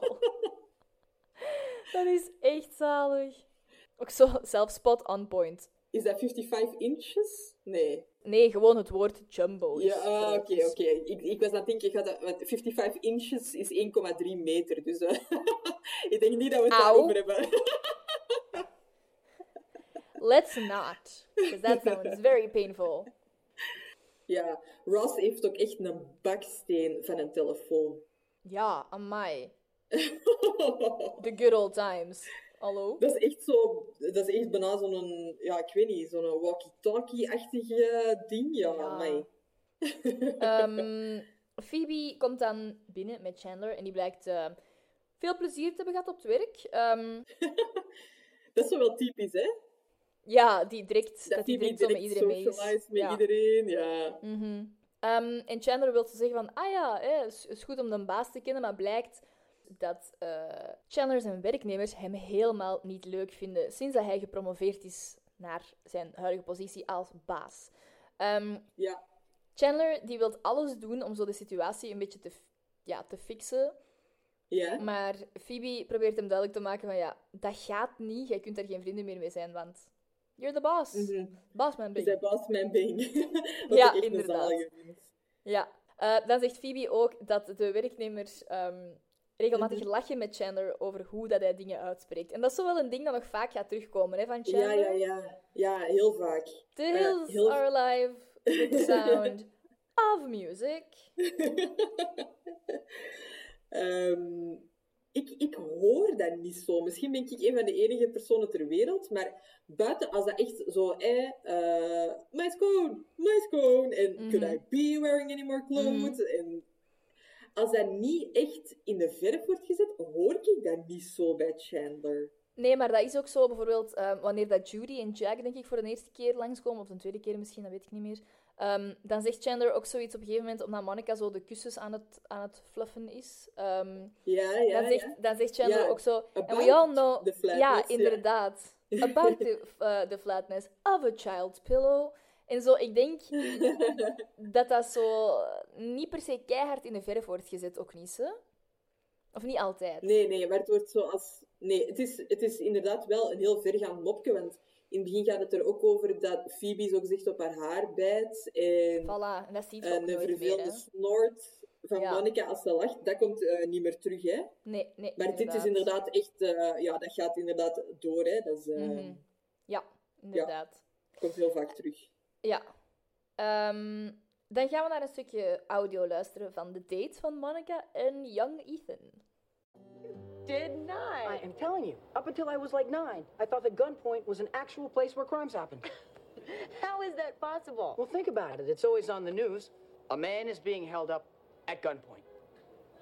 dat is echt zalig. Ook zo zelf spot on point. Is dat 55 inches? Nee. Nee, gewoon het woord jumbo. is Ja, ah, groot. oké, oké. Ik, ik was aan het denken, gaat dat, want 55 inches is 1,3 meter. Dus eh, <laughs> ik denk niet dat we het daarover hebben. <laughs> Let's not, because that sounds very painful. ja, Ross heeft ook echt een baksteen van een telefoon. Ja, amai. <laughs> The good old times. Hallo? Dat is echt zo, dat is echt bijna zo'n, ja, ik weet niet, zo'n walkie-talkie-achtige ding. Ja, Ja. amai. <laughs> Ehm, Phoebe komt dan binnen met Chandler en die blijkt eh, veel plezier te hebben gehad op het werk. Ehm, <laughs> Dat is zo wel typisch, hè? ja, die direct, dat, Dat die Phoebe direct zo met iedereen mee is. met ja. iedereen, ja. Mhm. Ehm, en Chandler wil ze zeggen van, ah ja, het is, is goed om de baas te kennen, maar blijkt dat eh, Chandler zijn werknemers hem helemaal niet leuk vinden sinds dat hij gepromoveerd is naar zijn huidige positie als baas. Ehm, Ja, Chandler die wil alles doen om zo de situatie een beetje te, ja, te fixen. ja. Maar Phoebe probeert hem duidelijk te maken van ja, dat gaat niet. Jij kunt er geen vrienden meer mee zijn, want you're the boss. Mhm. Boss man mijn been. Wat <laughs> Ja, inderdaad. Ja. Eh, dan zegt Phoebe ook dat de werknemers ehm, regelmatig Mhm. lachen met Chandler over hoe dat hij dingen uitspreekt. En dat is zo wel een ding dat nog vaak gaat terugkomen hè, van Ja, Chandler. ja, ja. Ja, heel vaak. The hills heel- are alive with <laughs> the sound of music. <laughs> Ehm, ik, ik hoor dat niet zo. Misschien ben ik een van de enige personen ter wereld, maar buiten als dat echt zo, eh, eh my scone, my scone, en Mhm. could I be wearing any more clothes? En als dat niet echt in de verf wordt gezet, hoor ik dat niet zo bij Chandler. Nee, maar dat is ook zo bijvoorbeeld ehm, wanneer dat Judy en Jack, denk ik, voor de eerste keer langskomen, of de tweede keer misschien, dat weet ik niet meer. ehm, dan zegt Chandler ook zoiets op een gegeven moment, omdat Monica zo de kussens aan het, aan het fluffen is. ehm, Ja, ja, dan, zegt, ja. dan zegt Chandler Ja, ook zo. And we all know. the flatness, ja, inderdaad. About the, uh, <laughs> the flatness of a child's pillow. En zo, ik denk <laughs> dat dat zo niet per se keihard in de verf wordt gezet, ook niet, hè? Of niet altijd. Nee, nee, maar het wordt zoals... Nee, het is, het is inderdaad wel een heel vergaand mopje, want in het begin gaat het er ook over dat Phoebe zo gezegd op haar haar bijt en, Voilà, en dat ziet je en ook de meer, verveelde snort van Ja. Monica als ze lacht, dat komt eh, niet meer terug, hè. Nee, nee, Maar dit is inderdaad echt... eh, ja, dat gaat inderdaad door, hè. Dat is, eh, Mhm. Ja, inderdaad. komt heel vaak terug. Ja. Ehm, dan gaan we naar een stukje audio luisteren van de date van Monica en young Ethan. Did not. I am telling you, up until I was like nine, I thought that gunpoint was an actual place where crimes happen. <laughs> How is that possible? well, think about it. It's always on the news. A man is being held up at gunpoint.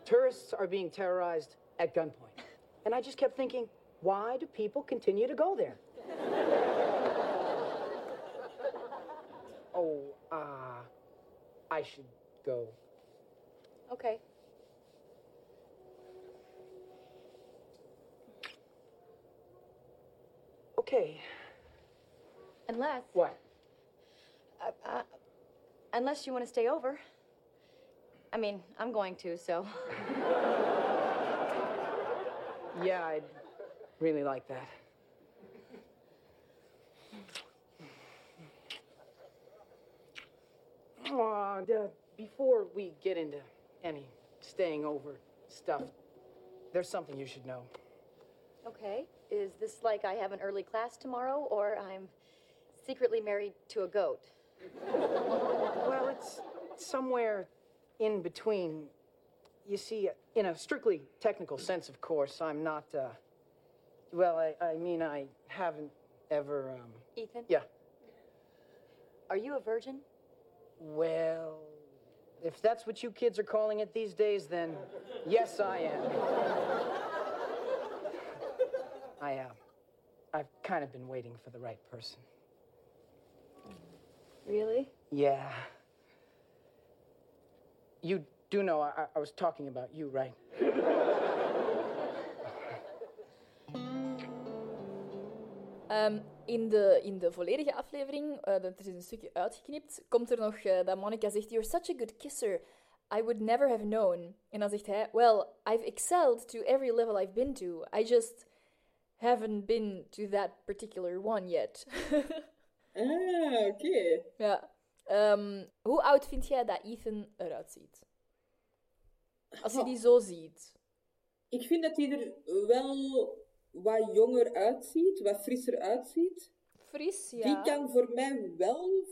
Tourists are being terrorized at gunpoint. And I just kept thinking, why do people continue to go there? oh, uh, I should go. Okay. Okay, Unless, what? uh, uh, unless you want to stay over. I mean, I'm going to, so. <laughs> Yeah, I'd really like that. Aw, uh, before we get into any staying over stuff, there's something you should know. Okay. Is this like I have an early class tomorrow, or I'm secretly married to a goat? <laughs> Well, it's somewhere in between. You see, in a strictly technical sense, of course, I'm not, uh, well, I, I mean, I haven't ever, um, Ethan? yeah. Are you a virgin? Well, if that's what you kids are calling it these days, then yes, I am. I, uh, I've kind of been waiting for the right person. Really? Yeah. You do know I, I- was talking about you, right? Ehm, in, de, in de volledige aflevering, eh, dat er is een stukje uitgeknipt, komt er nog eh, dat Monica zegt: You're such a good kisser. I would never have known. En dan zegt hij: Well, I've excelled to every level I've been to. I just haven't been to that particular one yet. <laughs> Ah, oké. ja. Ehm, hoe oud vind jij dat Ethan eruit ziet? Als je die zo ziet. Ik vind dat hij er wel wat jonger uitziet, wat frisser uitziet. Fris, ja. Die kan voor mij wel...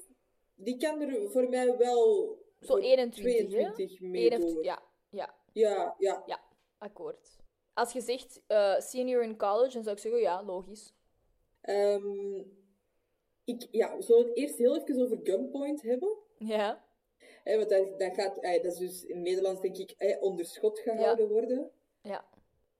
Die kan er voor mij wel... Zo voor 21, hè? 22 mee Eén of- door. ja, ja, Ja, ja. ja, akkoord. Als je zegt eh, senior in college, dan zou ik zeggen, ja, logisch. Ehm, ik ja, zullen we het eerst heel even over Gunpoint hebben? Ja, want dat, dat, gaat, eh, dat is dus in Nederlands, denk ik, eh, onder schot gehouden worden. ja. Hè,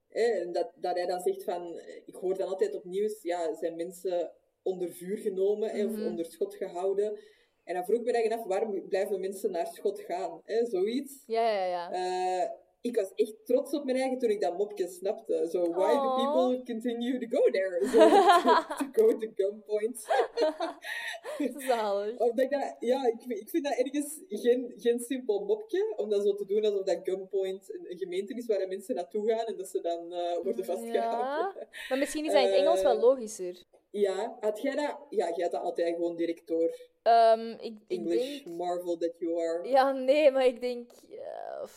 en dat, dat hij dan zegt van... eh, Ik hoor dan altijd op nieuws, ja, zijn mensen onder vuur genomen hè, Mhm. of onder schot gehouden. En dan vroeg ik me eigenlijk af, waarom blijven mensen naar schot gaan? Hè, zoiets. Ja, ja, ja. Eh, ik was echt trots op mijn eigen toen ik dat mopje snapte. Zo, why do people continue to go there? <laughs> To, to go to gunpoint. <laughs> Zalig. Omdat ik dat, ja, ik, vind- ik vind dat ergens geen, geen simpel mopje, om dat zo te doen alsof dat gunpoint een, een gemeente is waar mensen naartoe gaan en dat ze dan eh, worden vastgehouden. Ja, maar misschien is dat in het Engels wel Eh, logischer. Ja, had jij dat? Ja, jij had dat altijd gewoon directeur. Ehm, ik, ik English denk... marvel that you are. Ja, nee, maar ik denk... eh,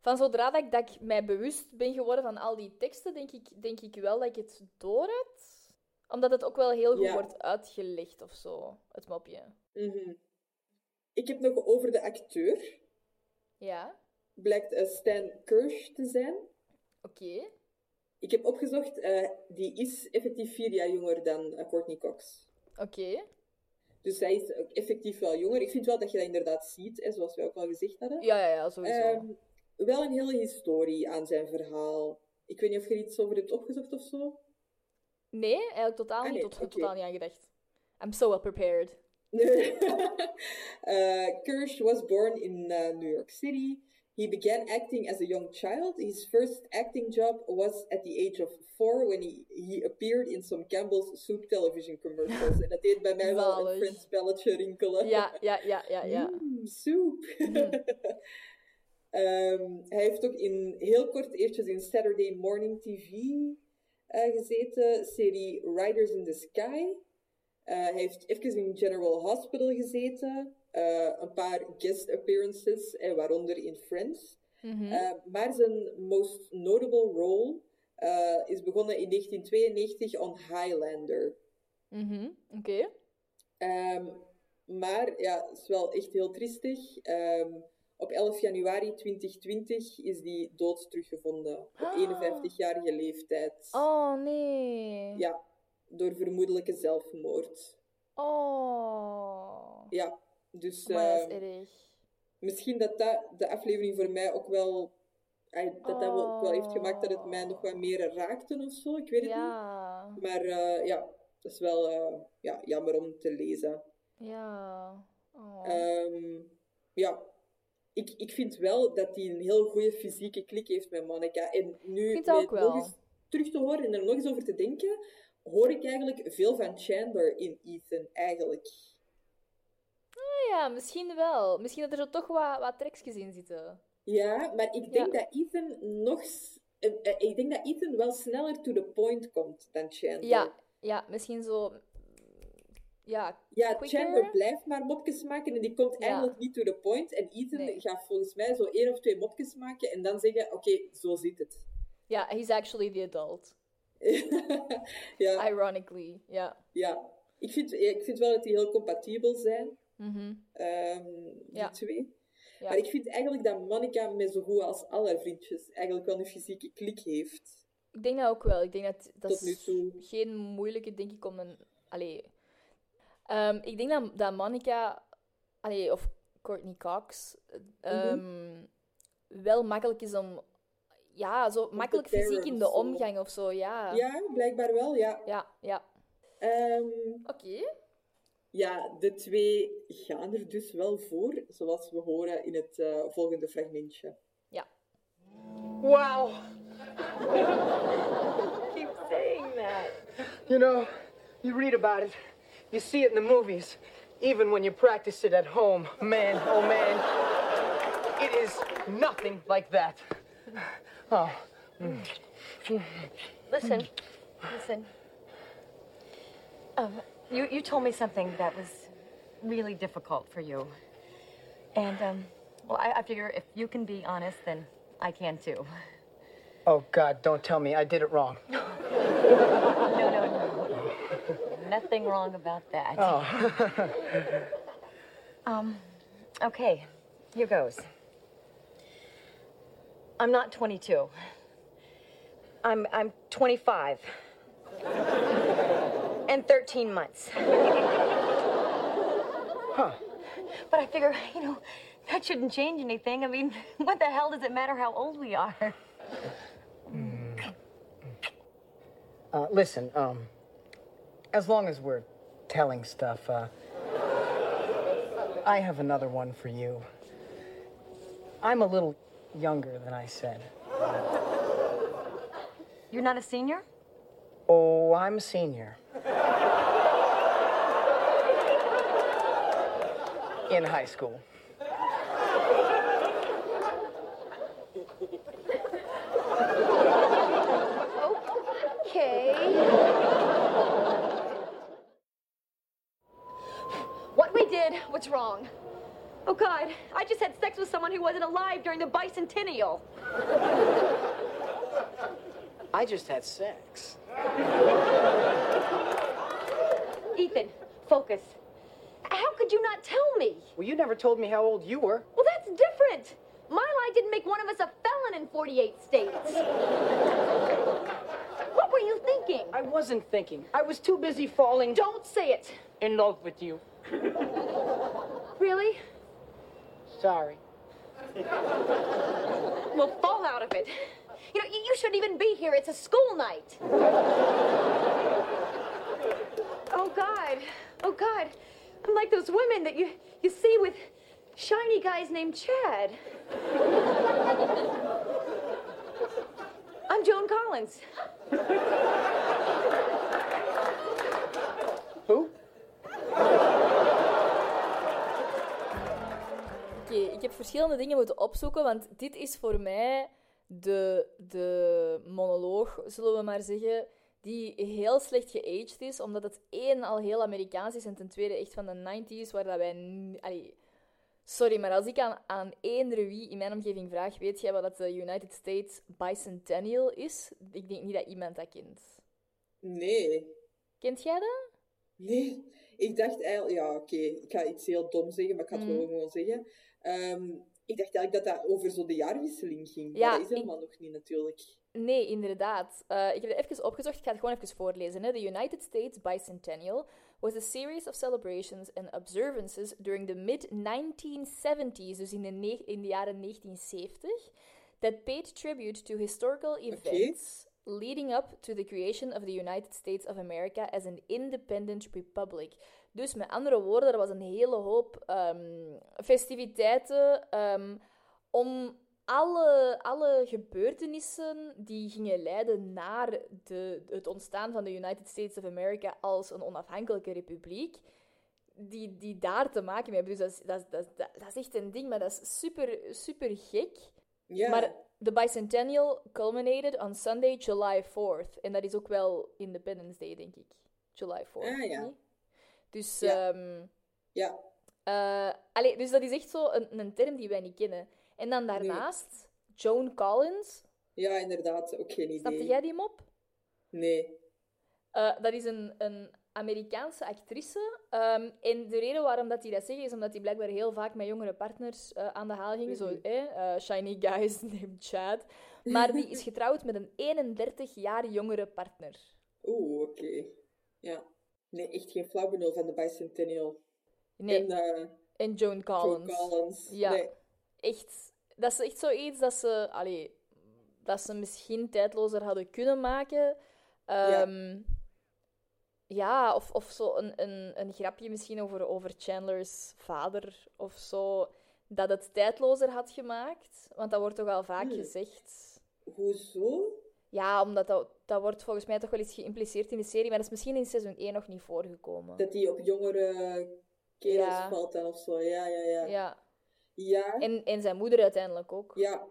van zodra dat ik, dat ik mij bewust ben geworden van al die teksten, denk ik, denk ik wel dat ik het door had. Omdat het ook wel heel goed Ja. wordt uitgelegd of zo, het mopje. Mhm. ik heb nog over de acteur. Ja, Blijkt eh, Stan Kirsch te zijn. oké. Ik heb opgezocht, eh, die is effectief vier jaar jonger dan eh, Courtney Cox. Oké. Dus zij is ook effectief wel jonger. Ik vind wel dat je dat inderdaad ziet, hè, zoals wij ook al gezegd hadden. Ja, ja, ja, sowieso. Ehm, wel een hele historie aan zijn verhaal. Ik weet niet of je er iets over hebt opgezocht of zo. nee, eigenlijk totaal Ah, niet, nee, tot, oké. totaal niet aan gedacht. I'm so well prepared. uh, <laughs> Kirsch was born in uh, New York City. He began acting as a young child. His first acting job was at the age of four when he, he appeared in some Campbell's Soup television commercials. en dat deed bij mij wel een Zalig. Friends belletje rinkelen. Ja, ja, ja, ja, ja. Mm, soep. <laughs> Ehm, hij heeft ook in, heel kort eertjes in Saturday Morning TV eh, gezeten, serie Riders in the Sky. Eh, hij heeft even in General Hospital gezeten, eh, een paar guest appearances, eh, waaronder in Friends. Mhm. Maar zijn most notable role is begonnen in 1992 on Highlander. Mhm, Oké. Ehm, maar ja, het is wel echt heel triestig. Ehm, op 11 januari 2020 is die dood teruggevonden. Op 51-jarige leeftijd. Oh, nee. Ja, door vermoedelijke zelfmoord. Oh. Ja, dus Maar dat is erg. misschien dat dat de aflevering voor mij ook wel... Dat dat wel, ook wel heeft gemaakt dat het mij nog wat meer raakte of zo. Ik weet het Ja. niet. Maar eh, ja, dat is wel eh, ja, jammer om te lezen. Ja. Oh. Ehm, ja, ik, ik vind wel dat hij een heel goede fysieke klik heeft met Monica. En nu, Ik vind dat met ook wel. nog eens terug te horen en er nog eens over te denken, hoor ik eigenlijk veel van Chandler in Ethan, eigenlijk. Ah ja, misschien wel. Misschien dat er zo toch wat, wat trekjes in zitten. Ja, maar ik denk Ja. dat Ethan nog... eh, eh, ik denk dat Ethan wel sneller to the point komt dan Chandler. Ja, ja misschien zo. Ja, Ja, quicker. Chandler blijft maar mopjes maken en die komt Ja. eigenlijk niet to the point. En Ethan Nee. gaat volgens mij zo één of twee mopjes maken en dan zeggen, oké, zo zit het. ja, he's actually the adult. <laughs> ja, Ironically, ja. ja. Ik vind, ik vind wel dat die heel compatibel zijn, Mhm. ehm, die Ja. twee. Ja. Maar ik vind eigenlijk dat Monica met zo goed als alle vriendjes eigenlijk wel een fysieke klik heeft. Ik denk dat ook wel. Ik denk dat dat Tot nu is toe. geen moeilijke, denk ik, om een... Allee. Ehm, ik denk dat, dat Monica, allee, of Courtney Cox, ehm, wel makkelijk is om... Ja, zo makkelijk fysiek in de zo. omgang of zo, ja. Ja, blijkbaar wel, ja. Ja, ja. Ehm, Oké. ja, de twee gaan er dus wel voor, zoals we horen in het eh, volgende fragmentje. Ja. Wow. <laughs> Keep saying that. You know, you read about it, you see it in the movies, even when you practice it at home. Man, oh man, it is nothing like that. Oh, Listen, listen. Um, you, you told me something that was really difficult for you. And, um, well, I, I figure if you can be honest, then I can too. oh God, don't tell me I did it wrong. <laughs> No, no, no. Nothing wrong about that. Oh, <laughs> Um, okay, here goes. I'm not 22. I'm I'm 25. <laughs> And 13 months. <laughs> huh. But I figure, you know, that shouldn't change anything. I mean, what the hell does it matter how old we are? Uh, listen, um, as long as we're telling stuff, uh, I have another one for you. I'm a little younger than I said. You're not a senior? Oh, I'm a senior. In high school. Okay. What we did was wrong. Oh, God, I just had sex with someone who wasn't alive during the bicentennial. I just had sex. Ethan, focus. How could you not tell me? Well, you never told me how old you were. Well, that's different. My lie didn't make one of us a felon in 48 states. what were you thinking? I wasn't thinking. I was too busy falling Don't say it. in love with you. Really? Sorry. <laughs> Well, fall out of it. You know, you, you shouldn't even be here. It's a school night. oh, God. Oh, God. I'm like those women that you, you see with shiny guys named Chad. I'm Joan Collins. Ik heb verschillende dingen moeten opzoeken, want dit is voor mij de, de monoloog, zullen we maar zeggen, die heel slecht geaged is, omdat het één al heel Amerikaans is en ten tweede echt van de 90s, waar dat wij... allee, sorry, maar als ik aan, aan eender wie in mijn omgeving vraag, weet jij wat dat de United States Bicentennial is? Ik denk niet dat iemand dat kent. Nee. Kent jij dat? Nee. Ik dacht eigenlijk... Ja, oké. Ik ga iets heel dom zeggen, maar ik ga het wel gewoon zeggen. Ehm, ik dacht eigenlijk dat dat over zo de jaarwisseling ging. Ja, maar dat is ik- helemaal nog niet, natuurlijk. Nee, inderdaad. Eh, ik heb het even opgezocht. Ik ga het gewoon even voorlezen. Hè. The United States Bicentennial was a series of celebrations and observances during the mid-1970s, dus in de, in de jaren 1970, that paid tribute to historical events leading up to the creation of the United States of America as an independent republic. Dus met andere woorden, er was een hele hoop ehm, festiviteiten ehm, om alle, alle gebeurtenissen die gingen leiden naar de, het ontstaan van de United States of America als een onafhankelijke republiek, die, die daar te maken mee hebben. Dus dat is, dat, dat, dat is echt een ding, maar dat is super, super gek. Maar de bicentennial culminated on Sunday, July 4th. En dat is ook wel Independence Day, denk ik. July 4th. Ah, ja. niet? Dus, Ja. ehm, Ja. eh, allee, dus dat is echt zo een, een term die wij niet kennen. En dan daarnaast, Joan Collins. ja, inderdaad. Ook geen idee. Snapte jij die mop? Nee. Eh, dat is een, een Amerikaanse actrice. Ehm, en de reden waarom dat die dat zeggen, is omdat hij blijkbaar heel vaak met jongere partners eh, aan de haal ging. Zo, Mhm. eh, eh, shiny guys <laughs> named Chad. Maar die is <laughs> getrouwd met een 31 jaar jongere partner. Oeh, oké. Ja. Nee, echt geen flauw benul van de Bicentennial. Nee, En eh en Joan Joan Collins. Collins. Ja. Nee. Echt, dat is echt zoiets dat ze, allee, dat ze misschien tijdlozer hadden kunnen maken. Ja. Ehm, ja, of, of zo een, een, een grapje misschien over, over Chandler's vader of zo. Dat het tijdlozer had gemaakt. Want dat wordt toch al vaak Hmm. gezegd. Hoezo? Ja, omdat dat, dat wordt volgens mij toch wel eens geïmpliceerd in de serie. Maar dat is misschien in seizoen 1 nog niet voorgekomen. Dat die op jongere kerels Ja. valt dan of zo. Ja, ja, ja. Ja. Ja. En, en zijn moeder uiteindelijk ook. Ja.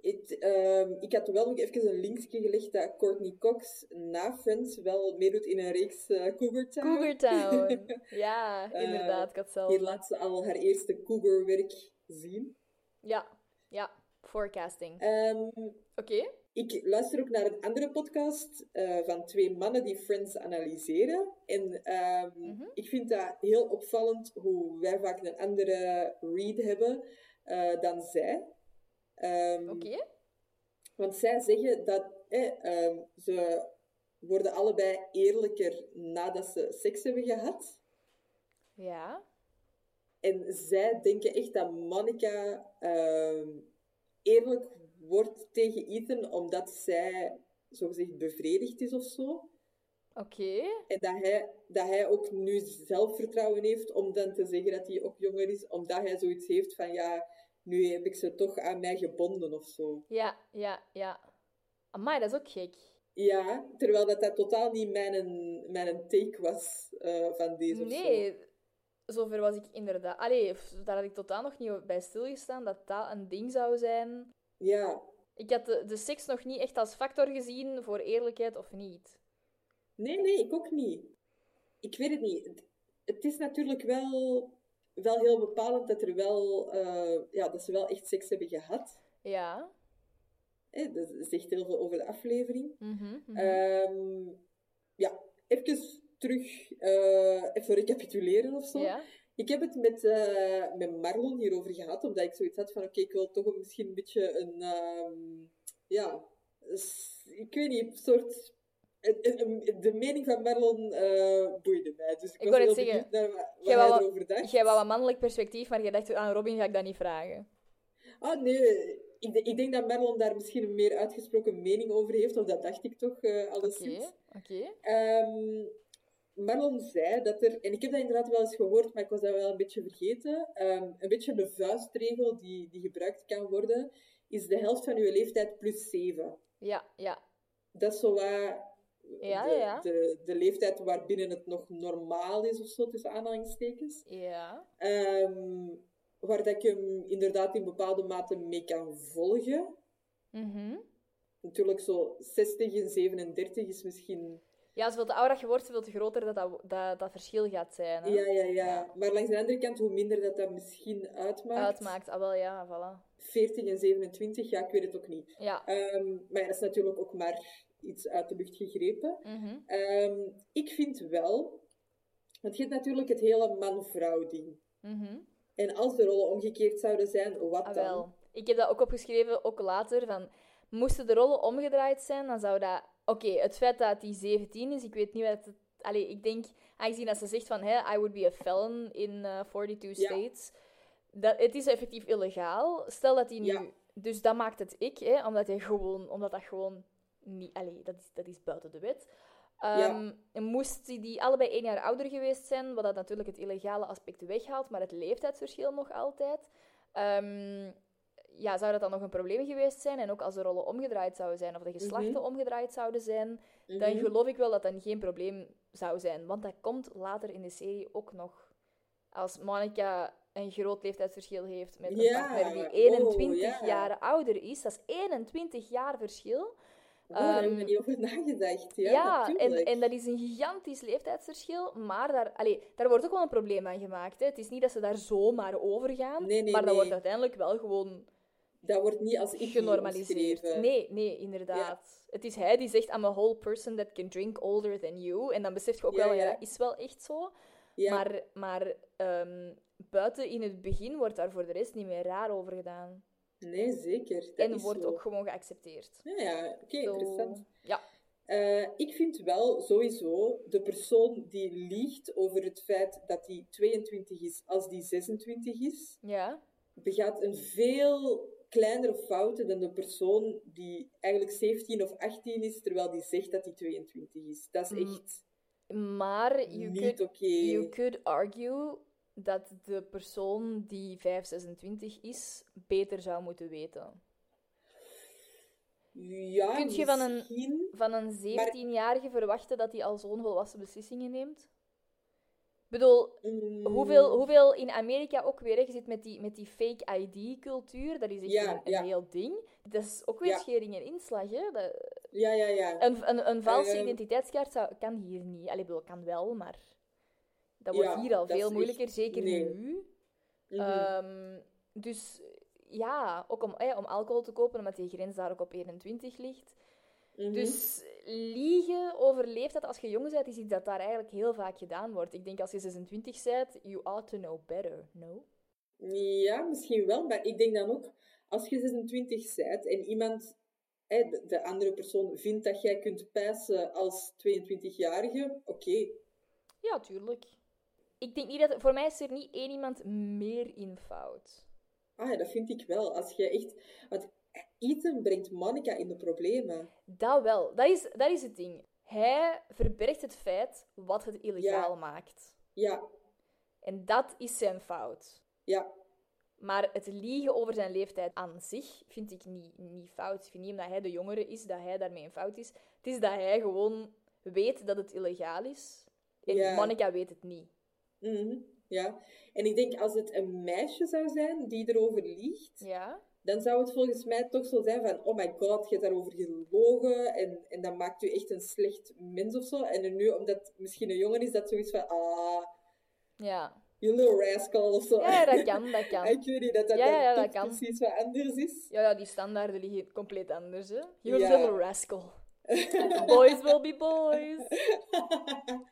Het, ehm, ik had wel nog even een linkje gelegd dat Courtney Cox na Friends wel meedoet in een reeks eh Cougar Town. Cougar Town. <laughs> Ja, Eh, inderdaad. Ik had zelf... Hier laat ze al haar eerste Cougar-werk zien. Ja, ja. Forecasting. Ehm, Oké. Ik luister ook naar een andere podcast eh, van twee mannen die Friends analyseren. En ehm, Mhm. ik vind dat heel opvallend hoe wij vaak een andere read hebben eh, dan zij. Ehm, Oké. Want zij zeggen dat eh, ehm, ze worden allebei eerlijker nadat ze seks hebben gehad. Ja. En zij denken echt dat Monica eerlijk wordt tegen Ethan omdat zij zogezegd bevredigd is of zo. Oké. En dat hij, dat hij ook nu zelfvertrouwen heeft om dan te zeggen dat hij ook jonger is, omdat hij zoiets heeft van ja, nu heb ik ze toch aan mij gebonden of zo. Ja, ja, ja. Amai, dat is ook gek. Ja, terwijl dat, dat totaal niet mijn, mijn take was eh, van deze zo. Nee, zover was ik inderdaad... Allee, daar had ik totaal nog niet bij stilgestaan dat dat een ding zou zijn. Ja, Ik had de, de seks nog niet echt als factor gezien voor eerlijkheid of niet. nee, nee, ik ook niet. Ik weet het niet. Het, het is natuurlijk wel, wel heel bepalend dat, er wel, eh, ja, dat ze wel echt seks hebben gehad. Ja. Hè, dat zegt heel veel over de aflevering. Mhm, mhm. Ehm, ja, even terug, eh, even recapituleren of zo. ja. Ik heb het met, eh, met Marlon hierover gehad, omdat ik zoiets had van, oké, ik wil toch misschien een beetje een, ehm, ja, ik weet niet, een soort... De mening van Marlon eh, boeide mij, dus ik, Ik was heel zeggen, benieuwd naar wa- wat jij hij erover dacht. Jij wou een mannelijk perspectief, maar je dacht aan Robin ga ik dat niet vragen. Ah, nee, ik, ik denk dat Marlon daar misschien een meer uitgesproken mening over heeft, of dat dacht ik toch, Oké, alleszins. oké. Ehm, Marlon zei dat er, en ik heb dat inderdaad wel eens gehoord, maar ik was dat wel een beetje vergeten, ehm, een beetje de vuistregel die, die gebruikt kan worden, is de helft van je leeftijd plus 7. Ja, ja. Dat is zo wat Ja, de, ja. De, de leeftijd waarbinnen het nog normaal is, of zo, tussen aanhalingstekens. Ja. Ehm, waar dat ik hem inderdaad in bepaalde mate mee kan volgen. Mhm. Natuurlijk, zo 60 en 37 is misschien Ja, zoveel te ouder je wordt, zoveel te groter dat dat, dat, dat verschil gaat zijn. Hè? Ja, ja, ja. Maar langs de andere kant, hoe minder dat dat misschien uitmaakt. Uitmaakt. Ah, wel, ja, voilà. 40 en 27, ja, ik weet het ook niet. Ja. Ehm, maar ja, dat is natuurlijk ook maar iets uit de lucht gegrepen. Mhm. Ehm, ik vind wel, want je hebt natuurlijk het hele man-vrouw ding. Mhm. En als de rollen omgekeerd zouden zijn, wat Ah, dan? wel. Ik heb dat ook opgeschreven, ook later, van... Moesten de rollen omgedraaid zijn, dan zou dat... Oké, het feit dat hij 17 is, ik weet niet wat het... Allee, ik denk, aangezien dat ze zegt van, hè, I would be a felon in eh 42 Ja. states. Dat, het is effectief illegaal. Stel dat hij nu... Ja. Dus dat maakt het ik, hè, omdat, hij gewoon, omdat dat gewoon niet... Allee, dat is, dat is buiten de wet. Ja. Ehm, Moest die, die allebei één jaar ouder geweest zijn, wat dat natuurlijk het illegale aspect weghaalt, maar het leeftijdsverschil nog altijd, ehm, ja, zou dat dan nog een probleem geweest zijn? En ook als de rollen omgedraaid zouden zijn, of de geslachten omgedraaid zouden zijn, dan Mhm. geloof ik wel dat dat geen probleem zou zijn. Want dat komt later in de serie ook nog. Als Monica een groot leeftijdsverschil heeft met een Ja, partner die oh, 21 ja. jaar ouder is, dat is 21 jaar verschil. Oh, daar hebben we Ehm, niet over nagedacht. Ja, Ja, en, en dat is een gigantisch leeftijdsverschil, maar daar, allee, daar wordt ook wel een probleem aan gemaakt. Hè. Het is niet dat ze daar zomaar over gaan, Nee, nee, maar dat nee. wordt uiteindelijk wel gewoon Dat wordt niet als ik genormaliseerd. omschreven. Nee, nee, inderdaad. Het is hij die zegt, I'm a whole person that can drink older than you. En dan besef je ook Ja, wel, ja, dat is wel echt zo. Maar, maar ehm, buiten in het begin wordt daar voor de rest niet meer raar over gedaan. Nee, zeker. Dat en wordt zo. ook gewoon geaccepteerd. Ja, ja. oké, interessant. Ja. Eh, ik vind wel sowieso de persoon die liegt over het feit dat hij 22 is als die 26 is, Ja. begaat een veel kleinere fouten dan de persoon die eigenlijk 17 of 18 is, terwijl die zegt dat hij 22 is. Dat is Mm, echt Maar you niet could, you could argue dat de persoon die 5, 26 is, beter zou moeten weten. Ja, Kunt je van een-. Van een 17-jarige verwachten dat hij al zo'n volwassen beslissingen neemt? Ik bedoel, Mm, hoeveel, hoeveel in Amerika ook weer, hè, je zit met die, met die fake ID-cultuur, dat is echt Ja, een, een ja. heel ding. Dat is ook weer Ja. schering en inslag. Hè? Dat, Ja, ja, ja. een, een, een valse Eh, identiteitskaart zou, kan hier niet. Allee, bedoel, kan wel, maar dat wordt hier al veel moeilijker, echt- zeker nee. nu. Ehm, dus ja, ook om, eh, om alcohol te kopen, omdat die grens daar ook op 21 ligt. Mhm. Dus liegen over leeftijd als je jong bent, is iets dat daar eigenlijk heel vaak gedaan wordt. Ik denk als je 26 bent, you ought to know better, no? Ja, misschien wel, maar ik denk dan ook, als je 26 bent en iemand, hè, de, de andere persoon, vindt dat jij kunt passen als 22-jarige, oké. Ja, tuurlijk. Ik denk niet dat... Voor mij is er niet één iemand meer in fout. Ah, ja, dat vind ik wel. Als je echt... Want Ethan brengt Monica in de problemen. Dat wel. Dat is, dat is het ding. Hij verbergt het feit wat het illegaal Ja. maakt. Ja, En dat is zijn fout. ja, Maar het liegen over zijn leeftijd aan zich vind ik niet, niet fout. Ik vind niet omdat hij de jongere is, dat hij daarmee een fout is. Het is dat hij gewoon weet dat het illegaal is. En Ja. Monica weet het niet. mhm, ja. En ik denk, als het een meisje zou zijn die erover liegt, Ja? Dan zou het volgens mij toch zo zijn van, oh my god, je hebt daarover gelogen en, en dat maakt u echt een slecht mens of zo. En nu, omdat het misschien een jongen is, dat zoiets van, ah, Ja. you little rascal of zo. Ja, dat kan, dat <laughs> Ik kan. weet niet dat dat, Ja, ja, dat toch kan. precies wat anders is. Ja, ja, die standaarden liggen compleet anders, hè. You Ja. little rascal. <laughs> boys will be boys. <laughs>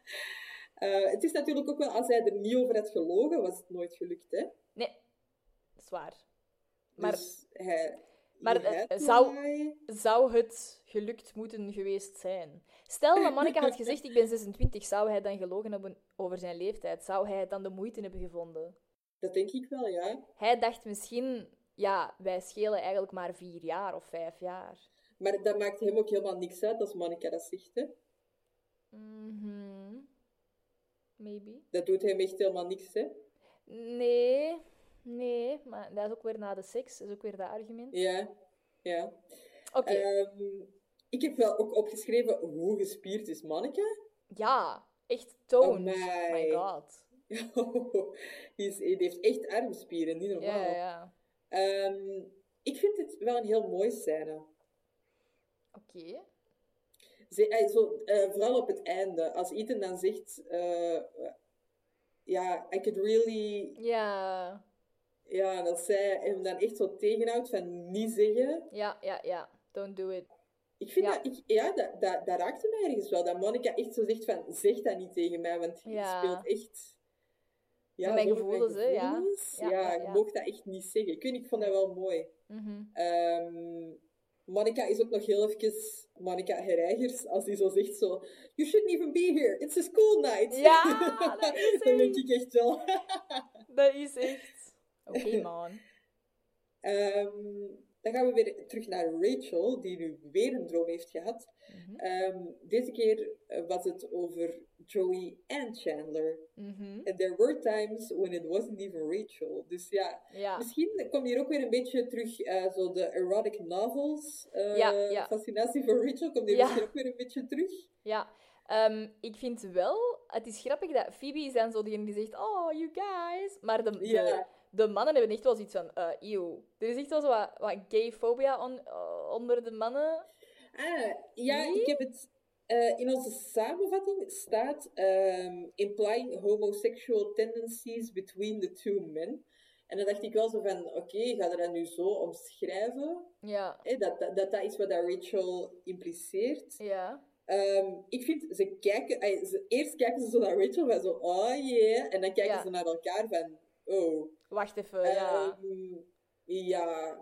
Eh, het is natuurlijk ook wel, als hij er niet over had gelogen, was het nooit gelukt, hè? Nee, dat is waar. Maar Dus hij, Maar, eh, zou- zou het gelukt moeten geweest zijn? Stel dat Monica had gezegd, ik ben 26, zou hij dan gelogen hebben over zijn leeftijd? Zou hij dan de moeite hebben gevonden? Dat denk ik wel, ja. Hij dacht misschien, ja, wij schelen eigenlijk maar vier jaar of vijf jaar. Maar dat maakt hem ook helemaal niks uit als Monica dat zegt, hè? Mhm. Maybe. Dat doet hem echt helemaal niks, hè? Nee, nee, maar dat is ook weer na de seks, dat is ook weer dat argument. Ja, ja. Oké, Ehm, ik heb wel ook opgeschreven hoe gespierd is Monica. ja, echt toned. Amai. my god. <laughs> die, is, die heeft echt armspieren, niet normaal. Ja, ja. Ehm, ik vind het wel een heel mooie scène. Oké. Ze, eh, zo, eh, vooral op het einde, als Ethan dan zegt... eh, ja, I could really... Ja, Ja, dat zij hem dan echt zo tegenhoudt van niet zeggen. ja, ja, ja. Don't do it. Ik vind Ja. dat... Ik, ja, dat, dat, dat raakte mij ergens wel. Dat Monica echt zo zegt van... Zeg dat niet tegen mij, want je Ja. speelt echt... Ja, mijn gevoelens, hè, ja. Ja, Ja, je mocht dat echt niet zeggen. Ik weet ik vond dat wel mooi. Ehm Monica is ook nog heel even Monica Herreigers, als die zo zegt zo... You shouldn't even be here. It's a school night. Ja, <laughs> dat is Dan denk echt. ik echt wel... <laughs> Dat is echt... Oké, <laughs> man. Ehm, dan gaan we weer terug naar Rachel, die nu weer een droom heeft gehad. Mhm. Ehm, deze keer eh, was het over Joey en Chandler. Mhm. And there were times when it wasn't even Rachel. Dus ja, Ja. misschien komt hier ook weer een beetje terug eh, zo de erotic novels. eh, Ja, ja. Fascinatie voor Rachel komt hier misschien ook weer een beetje terug. Ja, ehm, ik vind wel, het is grappig dat Phoebe is dan zo diegene die zegt, oh, you guys. Maar de, de. De mannen hebben echt wel zoiets van, eh ew. Er is echt wel zo wat, wat gayfobia on- eh, onder de mannen. Ah, ja, Nee? ik heb het... eh, in onze samenvatting staat ehm, implying homosexual tendencies between the two men. En dan dacht ik wel zo van, oké, ga je dat nu zo omschrijven? Ja, dat, dat, dat dat is wat dat Rachel impliceert. ja. Ehm, ik vind, ze kijken... ze, eerst kijken ze zo naar Rachel van zo, oh yeah. En dan kijken Ja. ze naar elkaar van, oh. Wacht even, ja. Ja.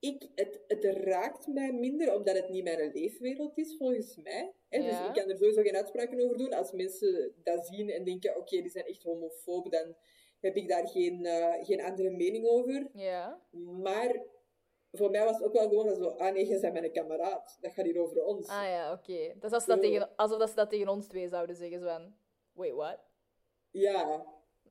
Ik, het, het raakt mij minder, omdat het niet mijn leefwereld is, volgens mij. Hè? Dus ik kan er sowieso geen uitspraken over doen. Als mensen dat zien en denken, oké, die zijn echt homofoob, dan heb ik daar geen, eh, geen andere mening over. Ja, Maar voor mij was het ook wel gewoon zo, ah nee, jij bent mijn kameraad. Dat gaat hier over ons. ah ja, oké. Dat is als dat tegen, alsof dat ze dat tegen ons twee zouden zeggen, zo van, wait, what? Ja.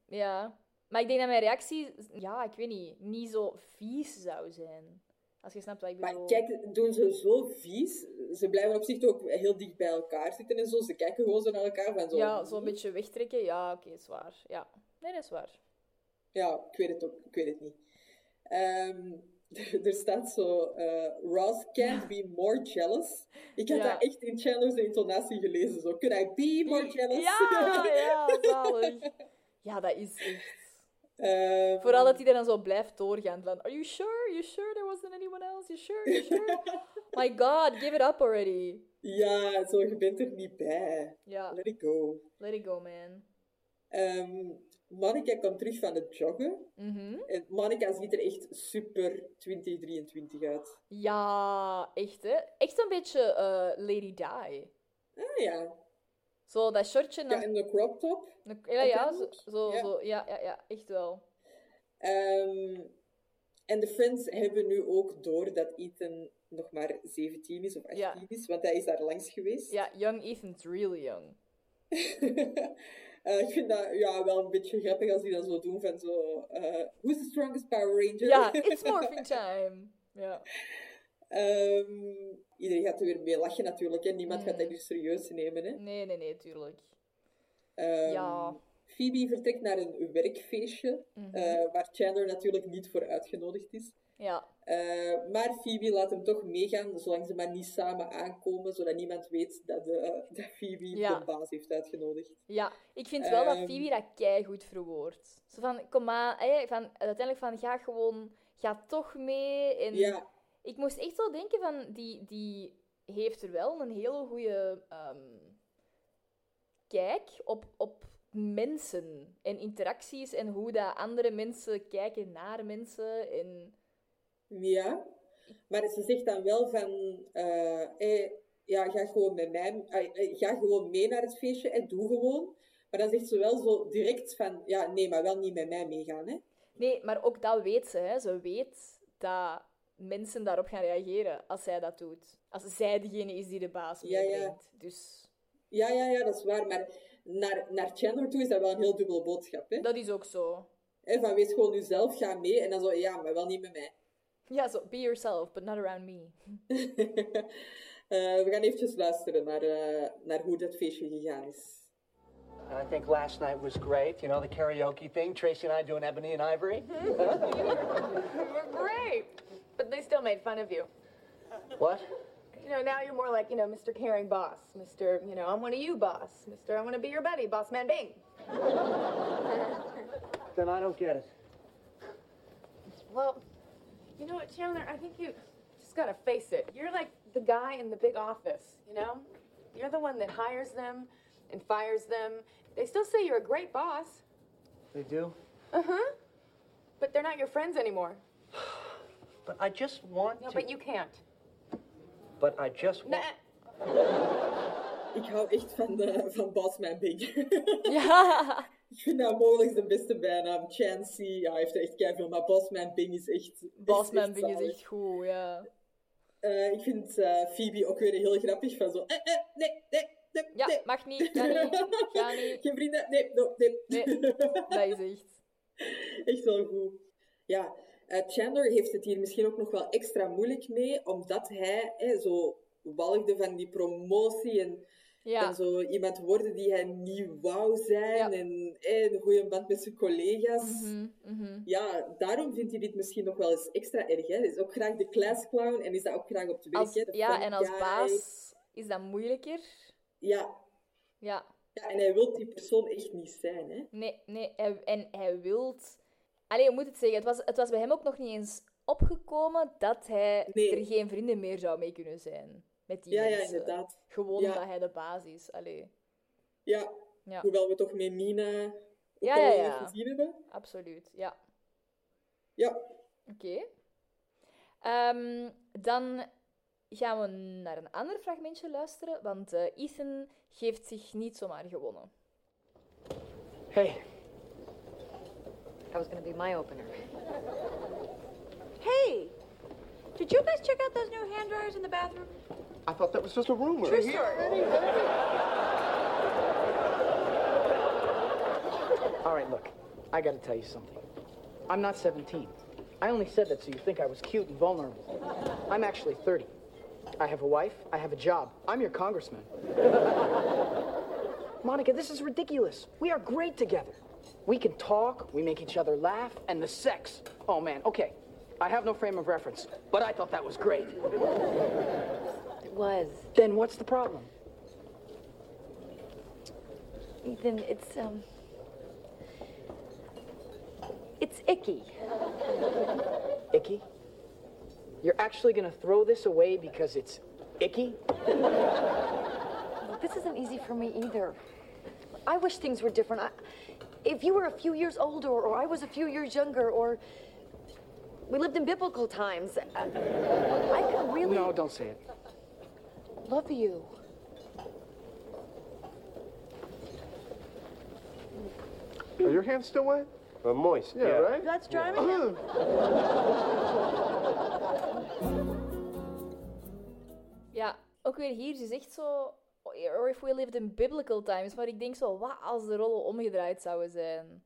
Ja. Maar ik denk dat mijn reactie, ja, ik weet niet, niet zo vies zou zijn. Als je snapt wat ik bedoel. Maar kijk, doen ze zo vies. Ze blijven op zich ook heel dicht bij elkaar zitten en zo. Ze kijken gewoon zo naar elkaar van zo. Ja, zo'n beetje wegtrekken. Ja, oké, is waar. Ja. Nee, dat is waar. Ja, ik weet het ook. Ik weet het niet. Ehm, <laughs> er staat zo... eh, Ross can't be more jealous. Ik had Ja. dat echt in Chandler's intonatie gelezen. Zo, could I be more jealous? Ja, ja, zalig. <laughs> Ja, dat is echt... Ehm, Vooral dat hij er dan zo blijft doorgaan. Van, are you sure? You sure there wasn't anyone else? You sure? You sure? <laughs> My god, give it up already. Ja, zo, je bent er niet bij. Ja, Let it go. let it go, man. Ehm Monica komt terug van het joggen. Mhm. En Monica ziet er echt super 2023 uit. Ja, echt, hè? Echt zo'n beetje eh, Lady Di. Ah ja. Zo dat shortje. en Ja, en de crop top. Ja, ja, zo, zo, Ja. zo, ja, ja, ja, echt wel. Ehm, en de Friends hebben nu ook door dat Ethan nog maar 17 is of 18 Ja. is, want hij is daar langs geweest. Ja, young Ethan's really young. <laughs> Eh, ik vind dat ja, wel een beetje grappig als die dat zo doen van zo... eh, who's the strongest Power Ranger? Ja, <laughs> it's morphing time. Ja. Ehm, iedereen gaat er weer mee lachen natuurlijk, hè. Niemand gaat dat Mm. nu serieus nemen, hè. Nee, nee, nee, tuurlijk. Ehm, Ja. Phoebe vertrekt naar een werkfeestje, Mhm. eh, waar Chandler natuurlijk niet voor uitgenodigd is. Ja, Eh, maar Phoebe laat hem toch meegaan, zolang ze maar niet samen aankomen, zodat niemand weet dat, eh, dat Phoebe Ja. de baas heeft uitgenodigd. ja. Ik vind wel dat Ehm. Phoebe dat keigoed verwoordt. Zo van, kom maar, van, uiteindelijk van, ga gewoon, ga toch mee. En Ja, ik moest echt zo denken van, die, die heeft er wel een hele goede... ehm, kijk op, op mensen en interacties en hoe dat andere mensen kijken naar mensen. En... Ja, maar ze zegt dan wel van, eh, hey, ja, ga gewoon met mij, eh, eh, ga gewoon mee naar het feestje en doe gewoon. Maar dan zegt ze wel zo direct van, ja, nee, maar wel niet met mij meegaan, hè. Nee, maar ook dat weet ze. Hè. Ze weet dat mensen daarop gaan reageren als zij dat doet. Als zij degene is die de baas Ja, ja. meebrengt. Dus Ja, ja, ja, dat is waar, maar naar, naar Chandler toe is dat wel een heel dubbele boodschap, hè. dat is ook zo. Hè, van, wees gewoon jezelf, ga mee. En dan zo, ja, maar wel niet met mij. Ja, zo, be yourself, but not around me. <laughs> Eh, we gaan eventjes luisteren naar, eh, naar hoe dat feestje gegaan is. And I think last night was great. You know, the karaoke thing. Tracy and I doing Ebony and Ivory. <laughs> We're great. But they still made fun of you. What? You know, now you're more like, you know, Mr. Caring Boss. Mr. You know, I'm one of you, boss. Mr. I want to be your buddy, Boss Man Bing. <laughs> Then I don't get it. Well, you know what, Chandler? I think you just gotta face it. You're like the guy in the big office, you know? You're the one that hires them and fires them. They still say you're a great boss. They do? Uh huh. But they're not your friends anymore. But I just want No, to. but you can't. But I just want. Nah. Ik hou echt van, de, van Bossman Big. <laughs> Ja. ik vind dat mogelijk de beste bijnaam. Chancy, ja, hij heeft er echt keiveel, maar Bossman Bing is echt... Bossman Bing is echt goed, ja. Eh, ik vind eh, Phoebe ook weer heel grappig. Van zo, eh, eh, nee, nee, nee, Ja, nee. mag niet, kan niet, ga <laughs> niet. Geen vrienden, nee, no, nee. Nee, dat is echt. <laughs> echt wel goed. Ja, eh, Chandler heeft het hier misschien ook nog wel extra moeilijk mee, omdat hij hè, zo walgde van die promotie en, Ja, en zo iemand worden die hij niet wou zijn Ja. en hè, een goede band met zijn collega's. mhm, mhm. Ja, daarom vindt hij dit misschien nog wel eens extra erg. Hè. Hij is ook graag de class clown en is dat ook graag op het werk. Als, de ja, en als guy. baas is dat moeilijker. Ja. Ja, ja, en hij wil die persoon echt niet zijn. Hè. nee, nee. Hij, en hij wilt... Allee, hoe moet het zeggen? Het was, het was bij hem ook nog niet eens opgekomen dat hij Nee. er geen vrienden meer zou mee kunnen zijn. Met die Ja, ja, mensen. inderdaad. Gewoon Ja. omdat hij de baas is. Allee, Ja, ja, hoewel we toch met Nina ook Ja, al ja, ja. gezien hebben. absoluut. Ja. Ja, Oké. Ehm, dan gaan we naar een ander fragmentje luisteren, want eh, Ethan geeft zich niet zomaar gewonnen. Hey, That was gonna be my opener. Hey, did you guys check out those new hand dryers in the bathroom? I thought that was just a rumor. True story. All right, look, I gotta tell you something. I'm not 17. I only said that so you think I was cute and vulnerable. I'm actually 30. I have a wife, I have a job. I'm your congressman. <laughs> Monica, this is ridiculous. We are great together. We can talk, we make each other laugh, and the sex. Oh man, okay. I have no frame of reference, but I thought that was great. It was. Then what's the problem? Ethan, it's, um. It's icky. Icky? You're actually gonna throw this away because it's icky? This isn't easy for me either. I wish things were different. I, if you were a few years older, or I was a few years younger, or we lived in biblical times, I, I could really No, don't say it. love you. Are your hands still wet? we're moist. Yeah, right? That's driving <laughs> him. Ja, ook weer hier, ze zegt zo... Or if we lived in biblical times. Maar ik denk zo, wat als de rollen omgedraaid zouden zijn?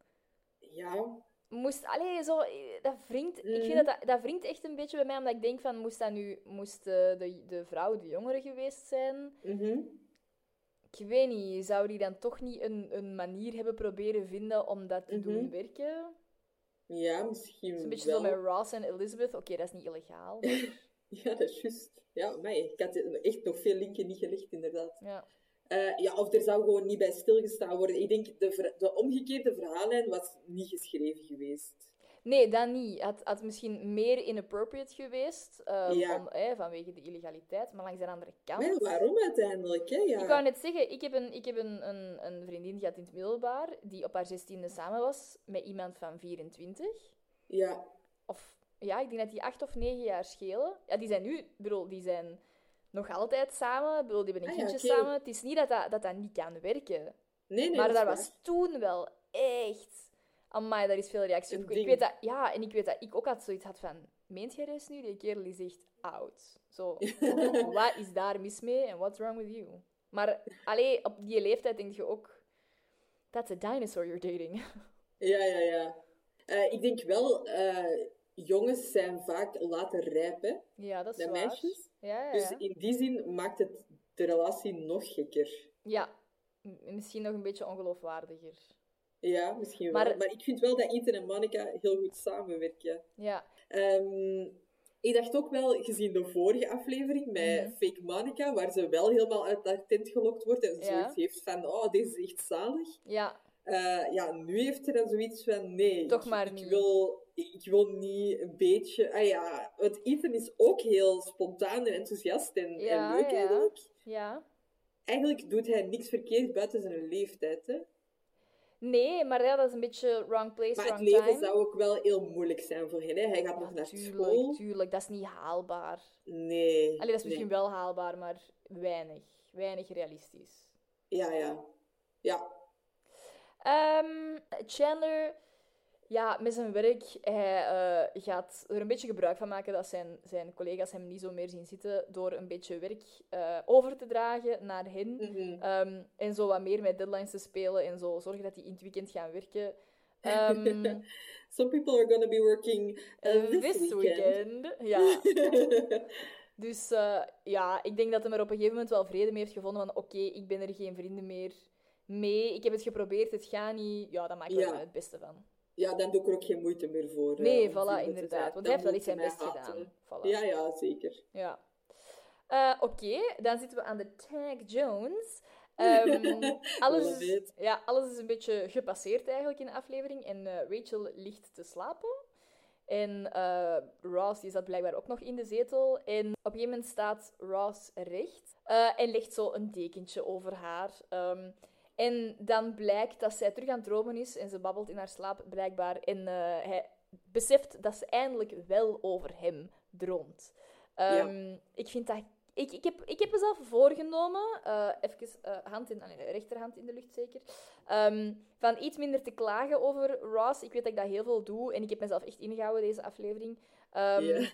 ja. Moest, allee, zo, dat wringt, ik Mhm. vind dat, dat dat wringt echt een beetje bij mij, omdat ik denk van, moest dat nu, moest de, de, de vrouw de jongere geweest zijn? mhm. Ik weet niet, zou die dan toch niet een, een manier hebben proberen vinden om dat te doen Mhm. werken? Ja, misschien Het is een beetje wel. zo met Ross en Elizabeth. Oké, dat is niet illegaal. <laughs> maar- <laughs> Ja, dat is juist. Ja, maar ik had echt nog veel linken niet gelegd, inderdaad. ja. Eh, ja, of er zou gewoon niet bij stilgestaan worden. Ik denk, de, de omgekeerde verhaallijn was niet geschreven geweest. Nee, dat niet. Het had misschien meer inappropriate geweest, Ja. eh, vanwege de illegaliteit. Maar langs de andere kant... Maar ja, waarom uiteindelijk? Hè? Ja. Ik wou net zeggen, ik heb, een, ik heb een, een, een vriendin gehad in het middelbaar, die op haar zestiende samen was met iemand van 24. ja. Of ja, ik denk dat die acht of negen jaar schelen. Ja, die zijn nu, ik bedoel, die zijn nog altijd samen. Ik bedoel, die hebben een Ah ja, kindje samen. Het is niet dat dat, dat, dat niet kan werken. Nee, nee, maar dat was toen wel echt... Amai, daar is veel reactie op. Ik weet dat, ja, en ik weet dat ik ook had zoiets had van... Meent jij eens nu? Die kerel is echt oud. Zo, <laughs> wat is daar mis mee en what's wrong with you? Maar allee, op die leeftijd denk je ook... That's a dinosaur you're dating. <laughs> Ja, ja, ja. Eh, ik denk wel, eh, jongens zijn vaak later rijp, hè, ja, dat is dan waar. meisjes. Ja, ja, Dus in die zin maakt het de relatie nog gekker. Ja, misschien nog een beetje ongeloofwaardiger. Ja, misschien wel. Maar ik vind wel dat Ethan en Monica heel goed samenwerken. Ja, Ehm, ik dacht ook wel, gezien de vorige aflevering met Mhm. Fake Monica, waar ze wel helemaal uit haar tent gelokt wordt en zoiets heeft van, oh, deze is echt zalig. ja, Eh, ja, nu heeft ze dan zoiets van, nee, Toch ik, maar ik niet. Wil, ik wil niet een beetje... Ah ja, want Ethan is ook heel spontaan en enthousiast en, Ja, en leuk ja. eigenlijk. ja. Eigenlijk doet hij niks verkeerd buiten zijn leeftijd, hè. Nee, maar ja, dat is een beetje wrong place, Maar het wrong leven time. zou ook wel heel moeilijk zijn voor hen, hè. Hij gaat nog naar tuurlijk, school. tuurlijk. Dat is niet haalbaar. Nee. Allee, dat is nee. misschien wel haalbaar, maar weinig. Weinig realistisch. Ja, ja. Ja, Ehm, Chandler, ja, met zijn werk, hij eh, gaat er een beetje gebruik van maken dat zijn, zijn collega's hem niet zo meer zien zitten door een beetje werk eh, over te dragen naar hen. Mhm. Ehm, en zo wat meer met deadlines te spelen en zo zorgen dat die in het weekend gaan werken. Ehm, <laughs> Some people are gonna be working uh, eh, this, this weekend. weekend. Ja. <laughs> Dus ja, ik denk dat hij er op een gegeven moment wel vrede mee heeft gevonden van oké, ik ben er geen vrienden meer mee. Ik heb het geprobeerd, het gaat niet. Ja, dan maak ik Ja. er het beste van. Ja, dan doe ik er ook geen moeite meer voor. eh, Nee, voilà, inderdaad. Want hij heeft wel echt zijn best gedaan. Voilà. Ja, ja, zeker. Ja. Eh, Oké, dan zitten we aan de Tag Jones. <laughs> Ehm, alles, is, ja, alles is een beetje gepasseerd eigenlijk in de aflevering. En eh, Rachel ligt te slapen. En eh, Ross die zat blijkbaar ook nog in de zetel. En op een gegeven moment staat Ross recht en legt zo een dekentje over haar. Ehm, en dan blijkt dat zij terug aan het dromen is en ze babbelt in haar slaap blijkbaar. En eh, hij beseft dat ze eindelijk wel over hem droomt. Ehm, Ik vind dat... Ik, ik, heb, ik heb mezelf voorgenomen, eh even eh, hand in, rechterhand in de lucht zeker, ehm, van iets minder te klagen over Ross. Ik weet dat ik dat heel veel doe en ik heb mezelf echt ingehouden deze aflevering. Ehm, Ja.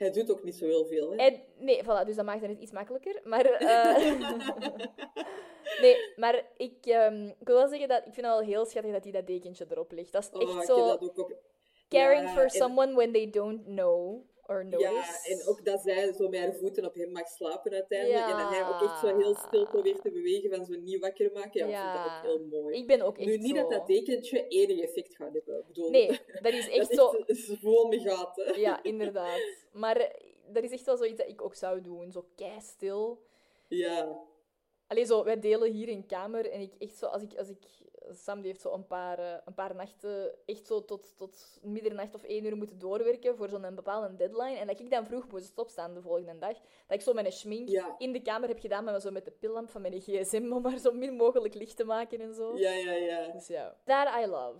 Hij doet ook niet zo heel veel, hè. en, nee, voilà, dus dat maakt het iets makkelijker. Maar, <laughs> eh, <laughs> nee, maar ik, ehm, ik wil wel zeggen dat ik vind het wel heel schattig dat hij dat dekentje erop legt. Dat is Oh, echt zo dat ook op... caring Ja, for en- someone when they don't know or notice. Ja, en ook dat zij zo met haar voeten op hem mag slapen uiteindelijk. En dat hij ook echt zo heel stil probeert te bewegen van zo niet wakker maken. Ja, ik vind dat ook heel mooi. Ik ben ook echt Nu, niet zo... dat dat dekentje enig effect gaat hebben. Ik bedoel, Nee, dat is <laughs> dat echt is zo... vol met gaten. Ja, <laughs> inderdaad. Maar eh, dat is echt wel zoiets dat ik ook zou doen. Zo kei stil. Ja. Allee, zo, wij delen hier een kamer en ik echt zo, als ik, als ik, Sam die heeft zo een paar, eh, een paar nachten echt zo tot, tot middernacht of één uur moeten doorwerken voor zo'n bepaalde deadline. En dat ik dan vroeg moest opstaan de volgende dag. Dat ik zo mijn schmink Ja. in de kamer heb gedaan, maar zo met de pillamp van mijn gsm om maar zo min mogelijk licht te maken en zo. Ja, ja, ja. Dus ja. That I love.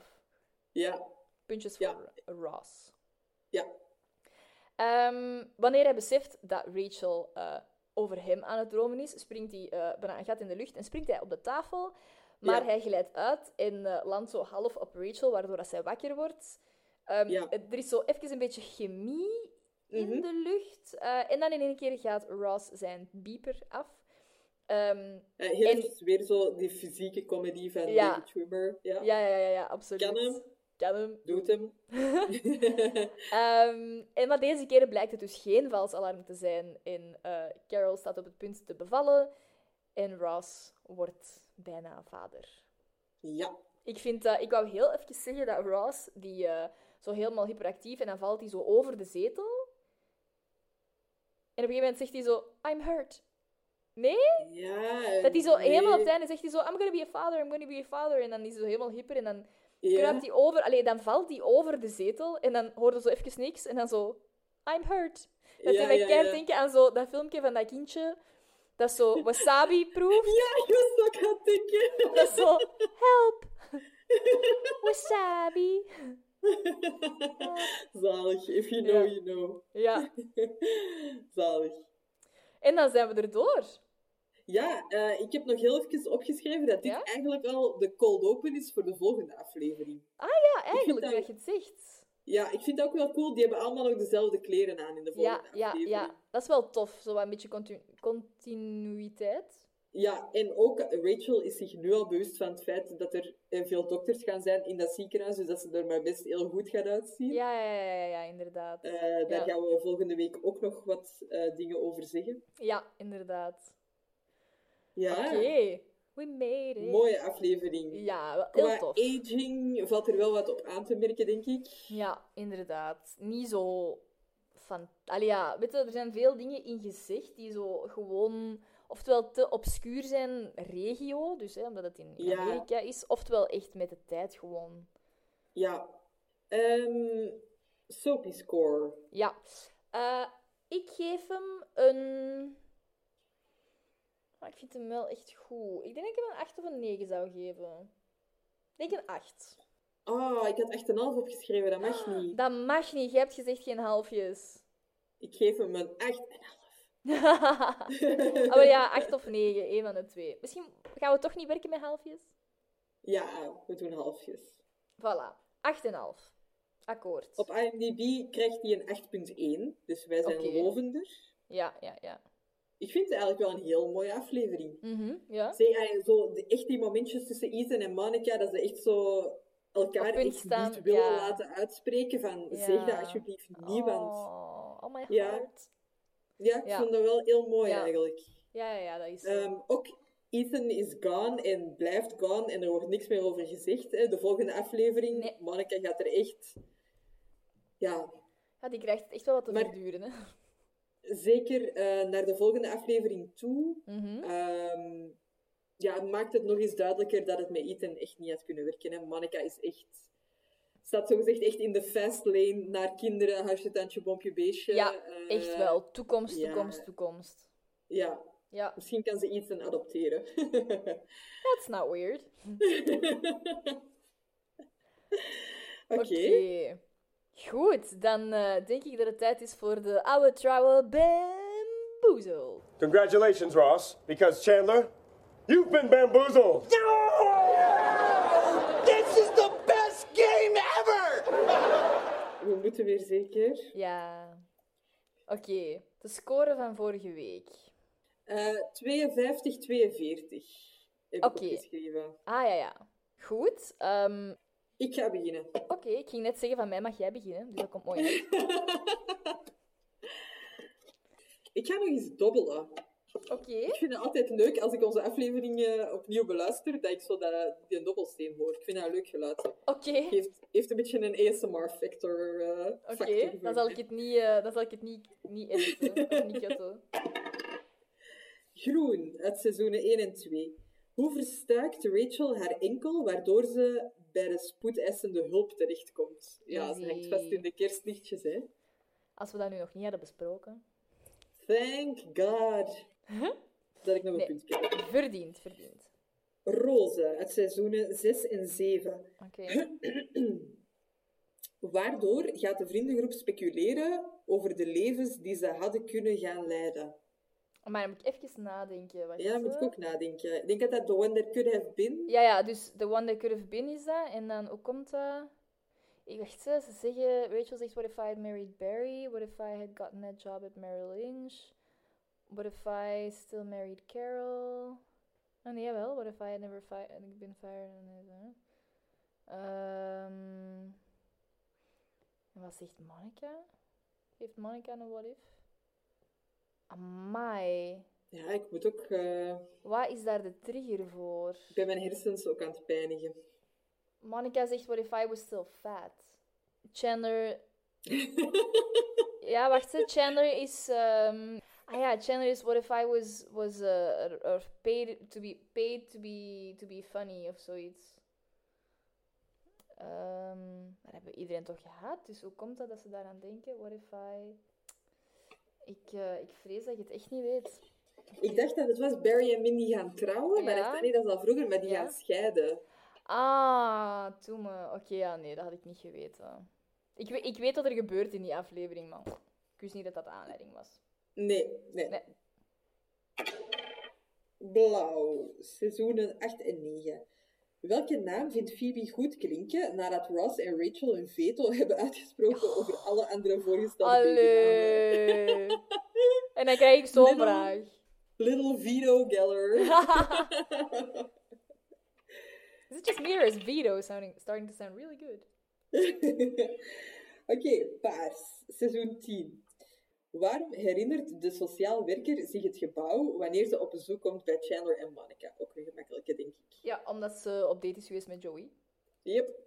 Ja. Puntjes voor Ja. Ross. Ja. Ehm, wanneer hij beseft dat Rachel eh, over hem aan het dromen is, springt hij eh, bijna een gat in de lucht en springt hij op de tafel. Maar Ja. hij glijdt uit en eh, landt zo half op Rachel, waardoor dat zij wakker wordt. Ehm, Ja. Er is zo even een beetje chemie in Mhm. de lucht. Eh, en dan in één keer gaat Ross zijn beeper af. Eh, heel En- weer zo die fysieke comedy van Ja. David. Ja. ja, ja, ja, ja, absoluut. Kan hem. Kan hem. Doet hem. <laughs> Ehm, en maar deze keer blijkt het dus geen vals alarm te zijn. En Carol staat op het punt te bevallen. En Ross wordt bijna vader. ja. Ik, vind, dat ik wou heel even zeggen dat Ross, die eh, zo helemaal hyperactief, en dan valt hij zo over de zetel. En op een gegeven moment zegt hij zo, I'm hurt. Nee? Ja. Dat hij zo nee. helemaal op het einde zegt hij zo, I'm gonna be a father, I'm gonna be a father. En dan is hij zo helemaal hyper en dan Ja. kruipt die over... Allee, dan valt die over de zetel en dan hoorde zo even niks en dan zo... I'm hurt. Dat Ja, mij ja, keihard denken aan zo, dat filmpje van dat kindje dat zo wasabi-proeft. Ja, ik was ook aan denken. Dat is zo... Help! <laughs> Wasabi! Zalig. If you know, Ja. you know. Ja. <laughs> Zalig. En dan zijn we erdoor. Ja, eh, ik heb nog heel even opgeschreven dat dit Ja? eigenlijk al de cold open is voor de volgende aflevering. Ja, eigenlijk, dat- dat je het zegt. Ja, ik vind dat ook wel cool. Die hebben allemaal nog dezelfde kleren aan in de Ja, volgende ja, aflevering. ja. Dat is wel tof. Zo een beetje continu- continuïteit. Ja, en ook Rachel is zich nu al bewust van het feit dat er eh, veel dokters gaan zijn in dat ziekenhuis, dus dat ze er maar best heel goed gaat uitzien. Ja, ja, ja, ja, ja, inderdaad. Eh, daar Ja. gaan we volgende week ook nog wat eh, dingen over zeggen. Ja, inderdaad. Ja, Oké. We made it. mooie aflevering. Ja, Qua heel tof. aging valt er wel wat op aan te merken, denk ik. Ja, inderdaad. Niet zo van... Allee, ja, weet je, er zijn veel dingen in gezegd die zo gewoon... Oftewel te obscuur zijn regio, dus hè, omdat het in Ja. Amerika is, oftewel echt met de tijd gewoon. Ja. Ehm Soapy score. Ja. Eh, ik geef hem een... Maar ik vind hem wel echt goed. Ik denk dat ik hem een 8 of een 9 zou geven. Ik denk een 8. Oh, ik had 8,5 opgeschreven, dat mag niet. Dat mag niet. Je hebt gezegd geen halfjes. Ik geef hem een 8,5. <laughs> oh maar ja, 8 of 9. één van de twee. Misschien gaan we toch niet werken met halfjes? Ja, we doen halfjes. Voilà. 8,5. Akkoord. Op IMDb krijgt hij een 8,1, dus wij zijn Oké. lovender. Ja, ja, ja. Ik vind het eigenlijk wel een heel mooie aflevering. Ja. Zeg, eh, zo, de, echt die momentjes tussen Ethan en Monica, dat ze echt zo elkaar echt staan, niet willen ja. laten uitspreken van Ja. zeg dat alsjeblieft niet, want Oh, oh my Ja. heart. ja, ik vond dat wel heel mooi eigenlijk. Ja, ja, ja, dat is. Ehm, ook Ethan is gone en blijft gone en er wordt niks meer over gezegd. Hè. De volgende aflevering, Nee. Monica gaat er echt... Ja, Ja, die krijgt echt wel wat te Maar- verduren, hè. Zeker eh, naar de volgende aflevering toe Mhm. ehm, ja, maakt het nog eens duidelijker dat het met Ethan echt niet had kunnen werken. Hè. Monica is echt... Staat zogezegd echt in de fast lane naar kinderen, huisje, tandje, bompje, beestje. Ja, Eh, echt wel. Toekomst, ja. toekomst, toekomst. Ja, Ja, misschien kan ze Ethan adopteren. <laughs> that's not weird. <laughs> Oké. Oké. Goed, dan eh, denk ik dat het tijd is voor de oude trouwe bamboezel. Congratulations, Ross, because Chandler, you've been bamboozled. This is the best game ever! We moeten weer zeker. Ja. Oké, de score van vorige week. Eh 52, 42 heb Oké. ik opgeschreven. Ah ja, ja. Goed. ehm, Ik ga beginnen. Oké, ik ging net zeggen van mij mag jij beginnen, dus dat komt mooi uit. <laughs> Ik ga nog eens dobbelen. Oké. Ik vind het altijd leuk als ik onze afleveringen opnieuw beluister, dat ik zo dat, die dobbelsteen hoor. Ik vind dat een leuk geluid. Oké. Heeft, heeft een beetje een ASMR-factor. eh Oké, dan zal ik het niet, eh, dan zal ik het niet, niet editen, of niet. Groen, uit seizoenen 1 en 2. Hoe verstuikt Rachel haar enkel, waardoor ze bij de spoedeisende hulp terechtkomt? Ja, ze hangt vast in de kerstlichtjes, hè. Als we dat nu nog niet hadden besproken. Thank God. Dat ik nog een punt krijg. Verdiend, verdiend. Roze, uit seizoenen 6 en 7. Oké. <clears throat> Waardoor gaat de vriendengroep speculeren over de levens die ze hadden kunnen gaan leiden? Maar dan moet ik even nadenken. Wacht, Ja, moet ik ook nadenken. Ik denk dat dat The One That Could Have Been... Ja, ja, dus the one that could have been is dat. En dan, hoe komt dat? Ik wacht, hè, ze zeggen... Rachel zegt, what if I had married Barry? What if I had gotten that job at Merrill Lynch? What if I still married Carol? Oh nee, jawel. What if I had never fi been fired? Ehm, en wat zegt Monica? Heeft Monica een what if? Amai. Ja, ik moet ook... eh, Wat is daar de trigger voor? ik ben mijn hersens ook aan het pijnigen. Monica zegt, what if I was still fat? Chandler... <laughs> ja, wacht, hè. Chandler is... ehm, Ah ja, Chandler is, what if I was, was uh, or paid to be paid to be to be funny of zoiets. Ehm dat hebben iedereen toch gehad, dus hoe komt dat dat ze daaraan denken? What if I... Ik, eh, ik vrees dat je het echt niet weet. Ik dacht dat het was Barry en Mindy gaan trouwen, maar dat is niet, dat is al vroeger, maar die Ja. gaan scheiden. Ah, toen me... Oké, ja, nee, dat had ik niet geweten. Ik, weet- ik weet wat er gebeurt in die aflevering, man. Ik wist niet dat dat de aanleiding was. Nee, nee. Nee. Blauw, seizoenen 8 en 9. Welke naam vindt Phoebe goed klinken nadat Ross en Rachel hun veto <laughs> hebben uitgesproken over alle andere voorgestelde? Allee. En dan krijg ik zo'n vraag. Little Vito Geller. <laughs> Is it just me or is Vito sounding, starting to sound really good? <laughs> Oké, paars, seizoen 10. Waarom herinnert de sociaal werker zich het gebouw wanneer ze op bezoek komt bij Chandler en Monica? Ook een gemakkelijke, denk ik. Ja, omdat ze op date is geweest met Joey. Yep.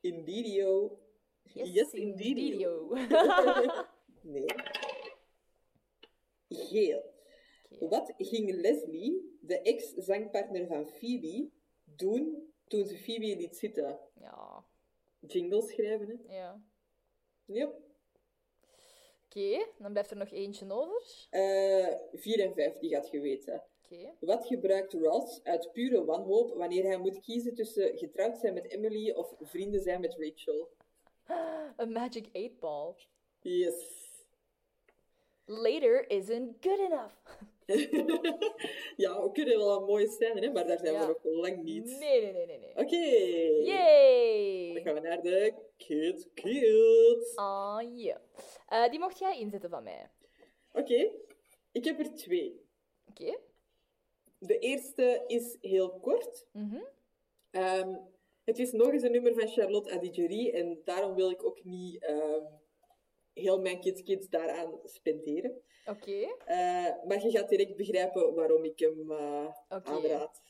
Indeedio. Yes, indeedio. indeedio. <laughs> nee. Geel. Wat ging Leslie, de ex-zangpartner van Phoebe, doen toen ze Phoebe liet zitten? Ja. Jingles schrijven, hè? Ja. Yep. Oké, dan blijft er nog eentje over. Eh 4 en 5, die gaat je weten. Oké. Wat gebruikt Ross uit pure wanhoop wanneer hij moet kiezen tussen getrouwd zijn met Emily of vrienden zijn met Rachel? <gasps> A magic 8 ball. Yes. Later isn't good enough. <laughs> <laughs> ja, we kunnen wel een mooie scène, hè, maar daar zijn Ja. we nog lang niet. Nee, nee, nee, nee. nee. Oké. Yay! Dan gaan we naar de Kids Kids. Ah, ja. Eh, die mocht jij inzetten van mij. Oké, ik heb er twee. Oké. De eerste is heel kort. Mhm. Ehm, het is nog eens een nummer van Charlotte Adigéry en daarom wil ik ook niet ehm, heel mijn Kids Kids daaraan spenderen. Oké. Eh, maar je gaat direct begrijpen waarom ik hem eh, Oké. aanraad.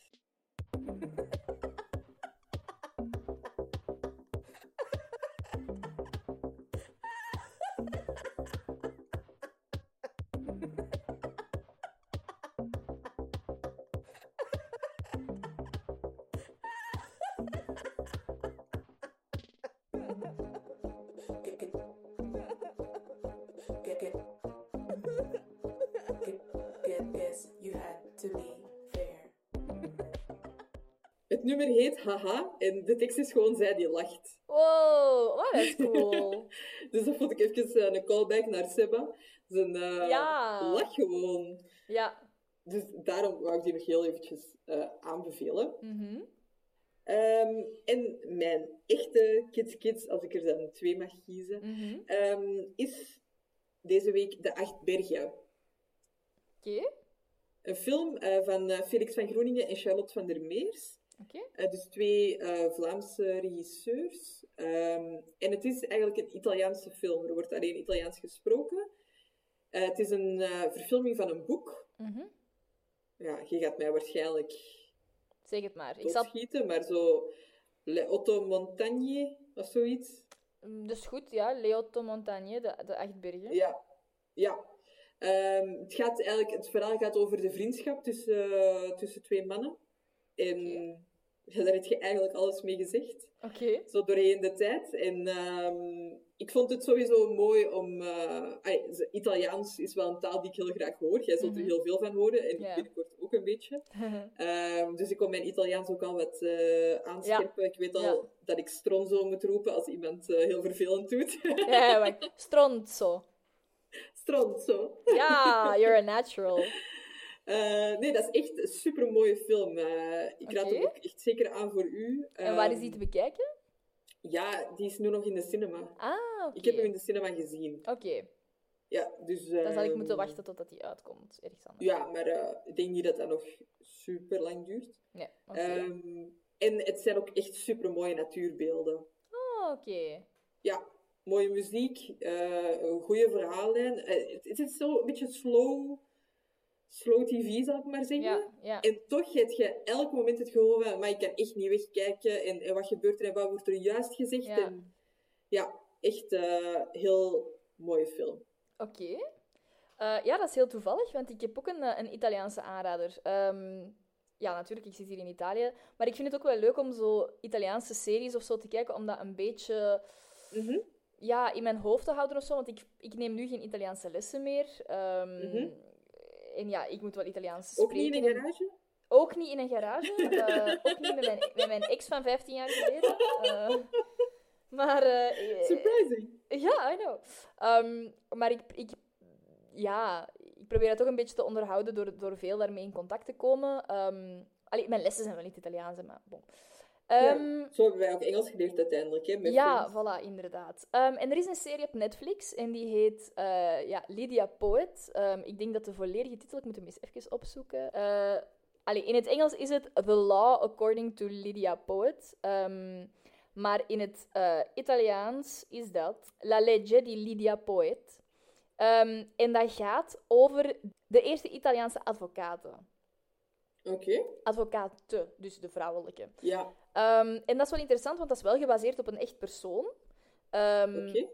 Nummer heet Haha en de tekst is gewoon zij die lacht. Wow, oh, dat is cool. <laughs> Dus dat vond ik even eh, een callback naar Seba. Zijn eh, Ja. lach gewoon. ja. Dus daarom wou ik die nog heel eventjes eh, aanbevelen. Mhm. Ehm, en mijn echte Kids Kids, als ik er dan twee mag kiezen, Mhm. ehm, is deze week De Acht Bergen. Oké. Een film van Felix van Groeningen en Charlotte van der Meers. Eh, dus twee eh, Vlaamse regisseurs. Ehm, en het is eigenlijk een Italiaanse film. Er wordt alleen Italiaans gesproken. Eh, het is een verfilming van een boek. Mhm. Ja, je gaat mij waarschijnlijk Zeg het maar. Ik zat... doodschieten, maar zo... Le Otto Montagne of zoiets. Dus goed, ja. Leotto Montagne, de, de acht bergen. Ja, ja. Ehm, het, gaat eigenlijk, het verhaal gaat over de vriendschap tussen, tussen twee mannen. En <laughs> daar heb je eigenlijk alles mee gezegd. Oké. Zo doorheen de tijd. En ehm, ik vond het sowieso mooi om... z- Italiaans is wel een taal die ik heel graag hoor. Jij zult er Mhm. heel veel van horen. En ik binnenkort ook een beetje. <laughs> Ehm, dus ik kon mijn Italiaans ook al wat eh, aanscherpen. Ik weet al Ja. dat ik stronzo moet roepen als iemand eh, heel vervelend doet. <laughs> ja, wacht. Stronzo. stronzo. Ja, you're a natural. Eh, nee, dat is echt een super mooie film. Eh, ik raad hem ook echt zeker aan voor u. En waar is Ehm, die te bekijken? Ja, die is nu nog in de cinema. Ah, oké. Ik heb hem in de cinema gezien. Oké. Ja, dus... Dan zal ik ehm, moeten wachten totdat die uitkomt, ergens anders. Ja, maar eh, ik denk niet dat dat nog super lang duurt. Nee, oké. Ehm, en het zijn ook echt super mooie natuurbeelden. Oh, oké. Ja, mooie muziek, een goede verhaallijn. Het, het is zo een beetje slow, slow tv, zal ik maar zeggen. Ja, ja. En toch heb je elk moment het gevoel van, maar ik kan echt niet wegkijken. En, en wat gebeurt er en wat wordt er juist gezegd? Ja. En, ja echt eh heel mooie film. Oké. Eh, ja, dat is heel toevallig, want ik heb ook een, eh, een Italiaanse aanrader. Ehm, ja, natuurlijk, ik zit hier in Italië. Maar ik vind het ook wel leuk om zo Italiaanse series of zo te kijken, om dat een beetje Mhm. ja, in mijn hoofd te houden of zo. Want ik, ik neem nu geen Italiaanse lessen meer. Ehm, Mhm. En ja, ik moet wel Italiaans Ook spreken. niet in een garage? Ook niet in een garage. eh, ook niet met mijn, met mijn ex van 15 jaar geleden. Eh, maar... eh, Surprising. ja, I know. Ehm, maar ik, ik, ja, ik probeer dat toch een beetje te onderhouden door, door veel daarmee in contact te komen. Allee, mijn lessen zijn wel niet Italiaans, maar bon. Ehm, ja. Zo hebben wij ook Engels geleerd uiteindelijk, hè, met ja, voilà, inderdaad. Ehm, en er is een serie op Netflix en die heet eh, ja, Lydia Poet. Ehm, ik denk dat de volledige titel, ik moet hem eens even opzoeken. Allee, in het Engels is het The Law According to Lydia Poet. Maar in het eh, Italiaans is dat La Legge di Lydia Poet. En dat gaat over de eerste Italiaanse advocaten. Oké. Advocaten, dus de vrouwelijke. Ja. Ehm, en dat is wel interessant, want dat is wel gebaseerd op een echt persoon. Oké.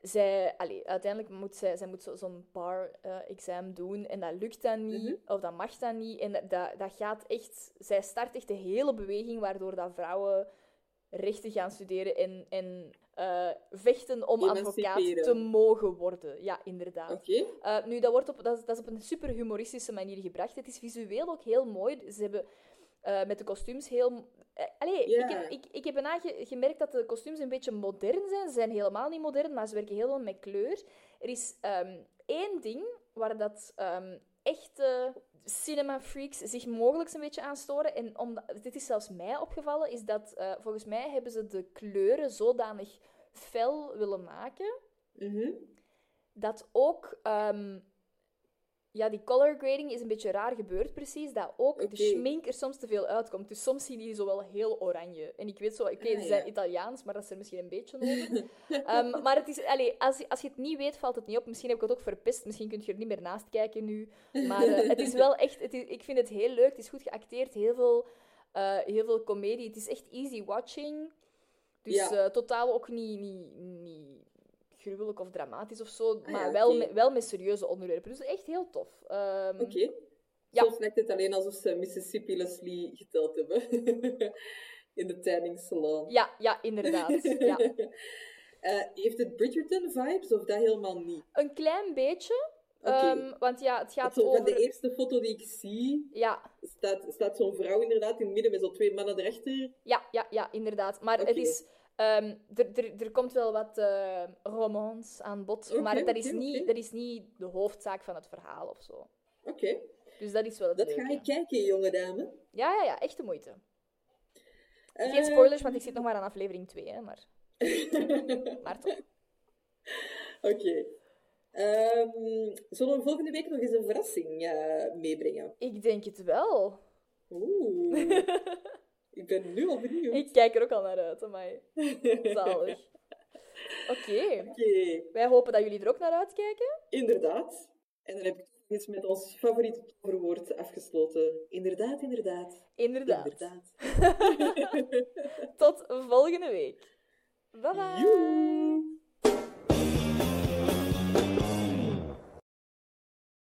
zij, allee, uiteindelijk moet zij, zij moet zo- zo'n bar-examen doen en dat lukt dan niet, Mhm. of dat mag dan niet. En dat, dat, dat gaat echt, zij start echt de hele beweging waardoor dat vrouwen rechten gaan studeren en, en eh, vechten om advocaat te mogen worden. Ja, inderdaad. Oké. Eh, nu, dat, wordt op, dat, is, dat is op een super humoristische manier gebracht. Het is visueel ook heel mooi. Ze hebben eh, met de kostuums heel... eh, allee, ik, heb, ik, ik heb bijna ge- gemerkt dat de kostuums een beetje modern zijn. Ze zijn helemaal niet modern, maar ze werken heel veel met kleur. Er is ehm, één ding waar dat ehm, echte cinema freaks zich mogelijk een beetje aan storen. En omdat, dit is zelfs mij opgevallen, is dat eh, volgens mij hebben ze de kleuren zodanig fel willen maken Mhm. dat ook... ehm, ja, die color grading is een beetje raar gebeurd precies, dat ook de schmink er soms te veel uitkomt. Dus soms zien die zo wel heel oranje. En ik weet zo, oké, Ah, ze zijn ja. Italiaans, maar dat is er misschien een beetje over. <laughs> Ehm, maar het is, allee, als, je- als je het niet weet, valt het niet op. Misschien heb ik het ook verpest, misschien kun je er niet meer naast kijken nu. Maar eh, het is wel echt, het is, ik vind het heel leuk, het is goed geacteerd, heel veel, eh, heel veel comedie. Het is echt easy watching. Dus Ja. eh, totaal ook niet, niet, niet gruwelijk of dramatisch of zo, ja, maar wel, met, wel met serieuze onderwerpen. Dus echt heel tof. Ehm, Oké. Ja. Soms lijkt het alleen alsof ze Mississippi Leslie geteld hebben. <laughs> In de tanning salon. Ja, ja, inderdaad. ja. <laughs> Eh, heeft het Bridgerton-vibes of dat helemaal niet? Een klein beetje. Oké. ehm, want ja, het gaat Zo over... De eerste foto die ik zie, Ja, staat, staat zo'n vrouw inderdaad in het midden met zo twee mannen erachter. ja, ja, ja, inderdaad. Maar het is... ehm, er, komt wel wat eh romance aan bod, maar dat is, niet, dat is niet de hoofdzaak van het verhaal of zo. Oké. Dus dat is wel het Dat leuke. ga ik kijken, jonge dame. Ja, ja, ja, echt de moeite. Geen spoilers, want ik zit nog maar aan aflevering 2, hè, maar... <laughs> maar toch. Oké. Ehm, zullen we volgende week nog eens een verrassing eh, meebrengen? Ik denk het wel. Oeh. <laughs> ik ben nu al benieuwd. Ik kijk er ook al naar uit, amai. <laughs> Zalig. Oké. Wij hopen dat jullie er ook naar uitkijken. inderdaad. En dan heb ik eens met ons favoriete toverwoord afgesloten. Inderdaad, inderdaad. Inderdaad. Inderdaad. <laughs> Tot volgende week. Bye bye. Joe.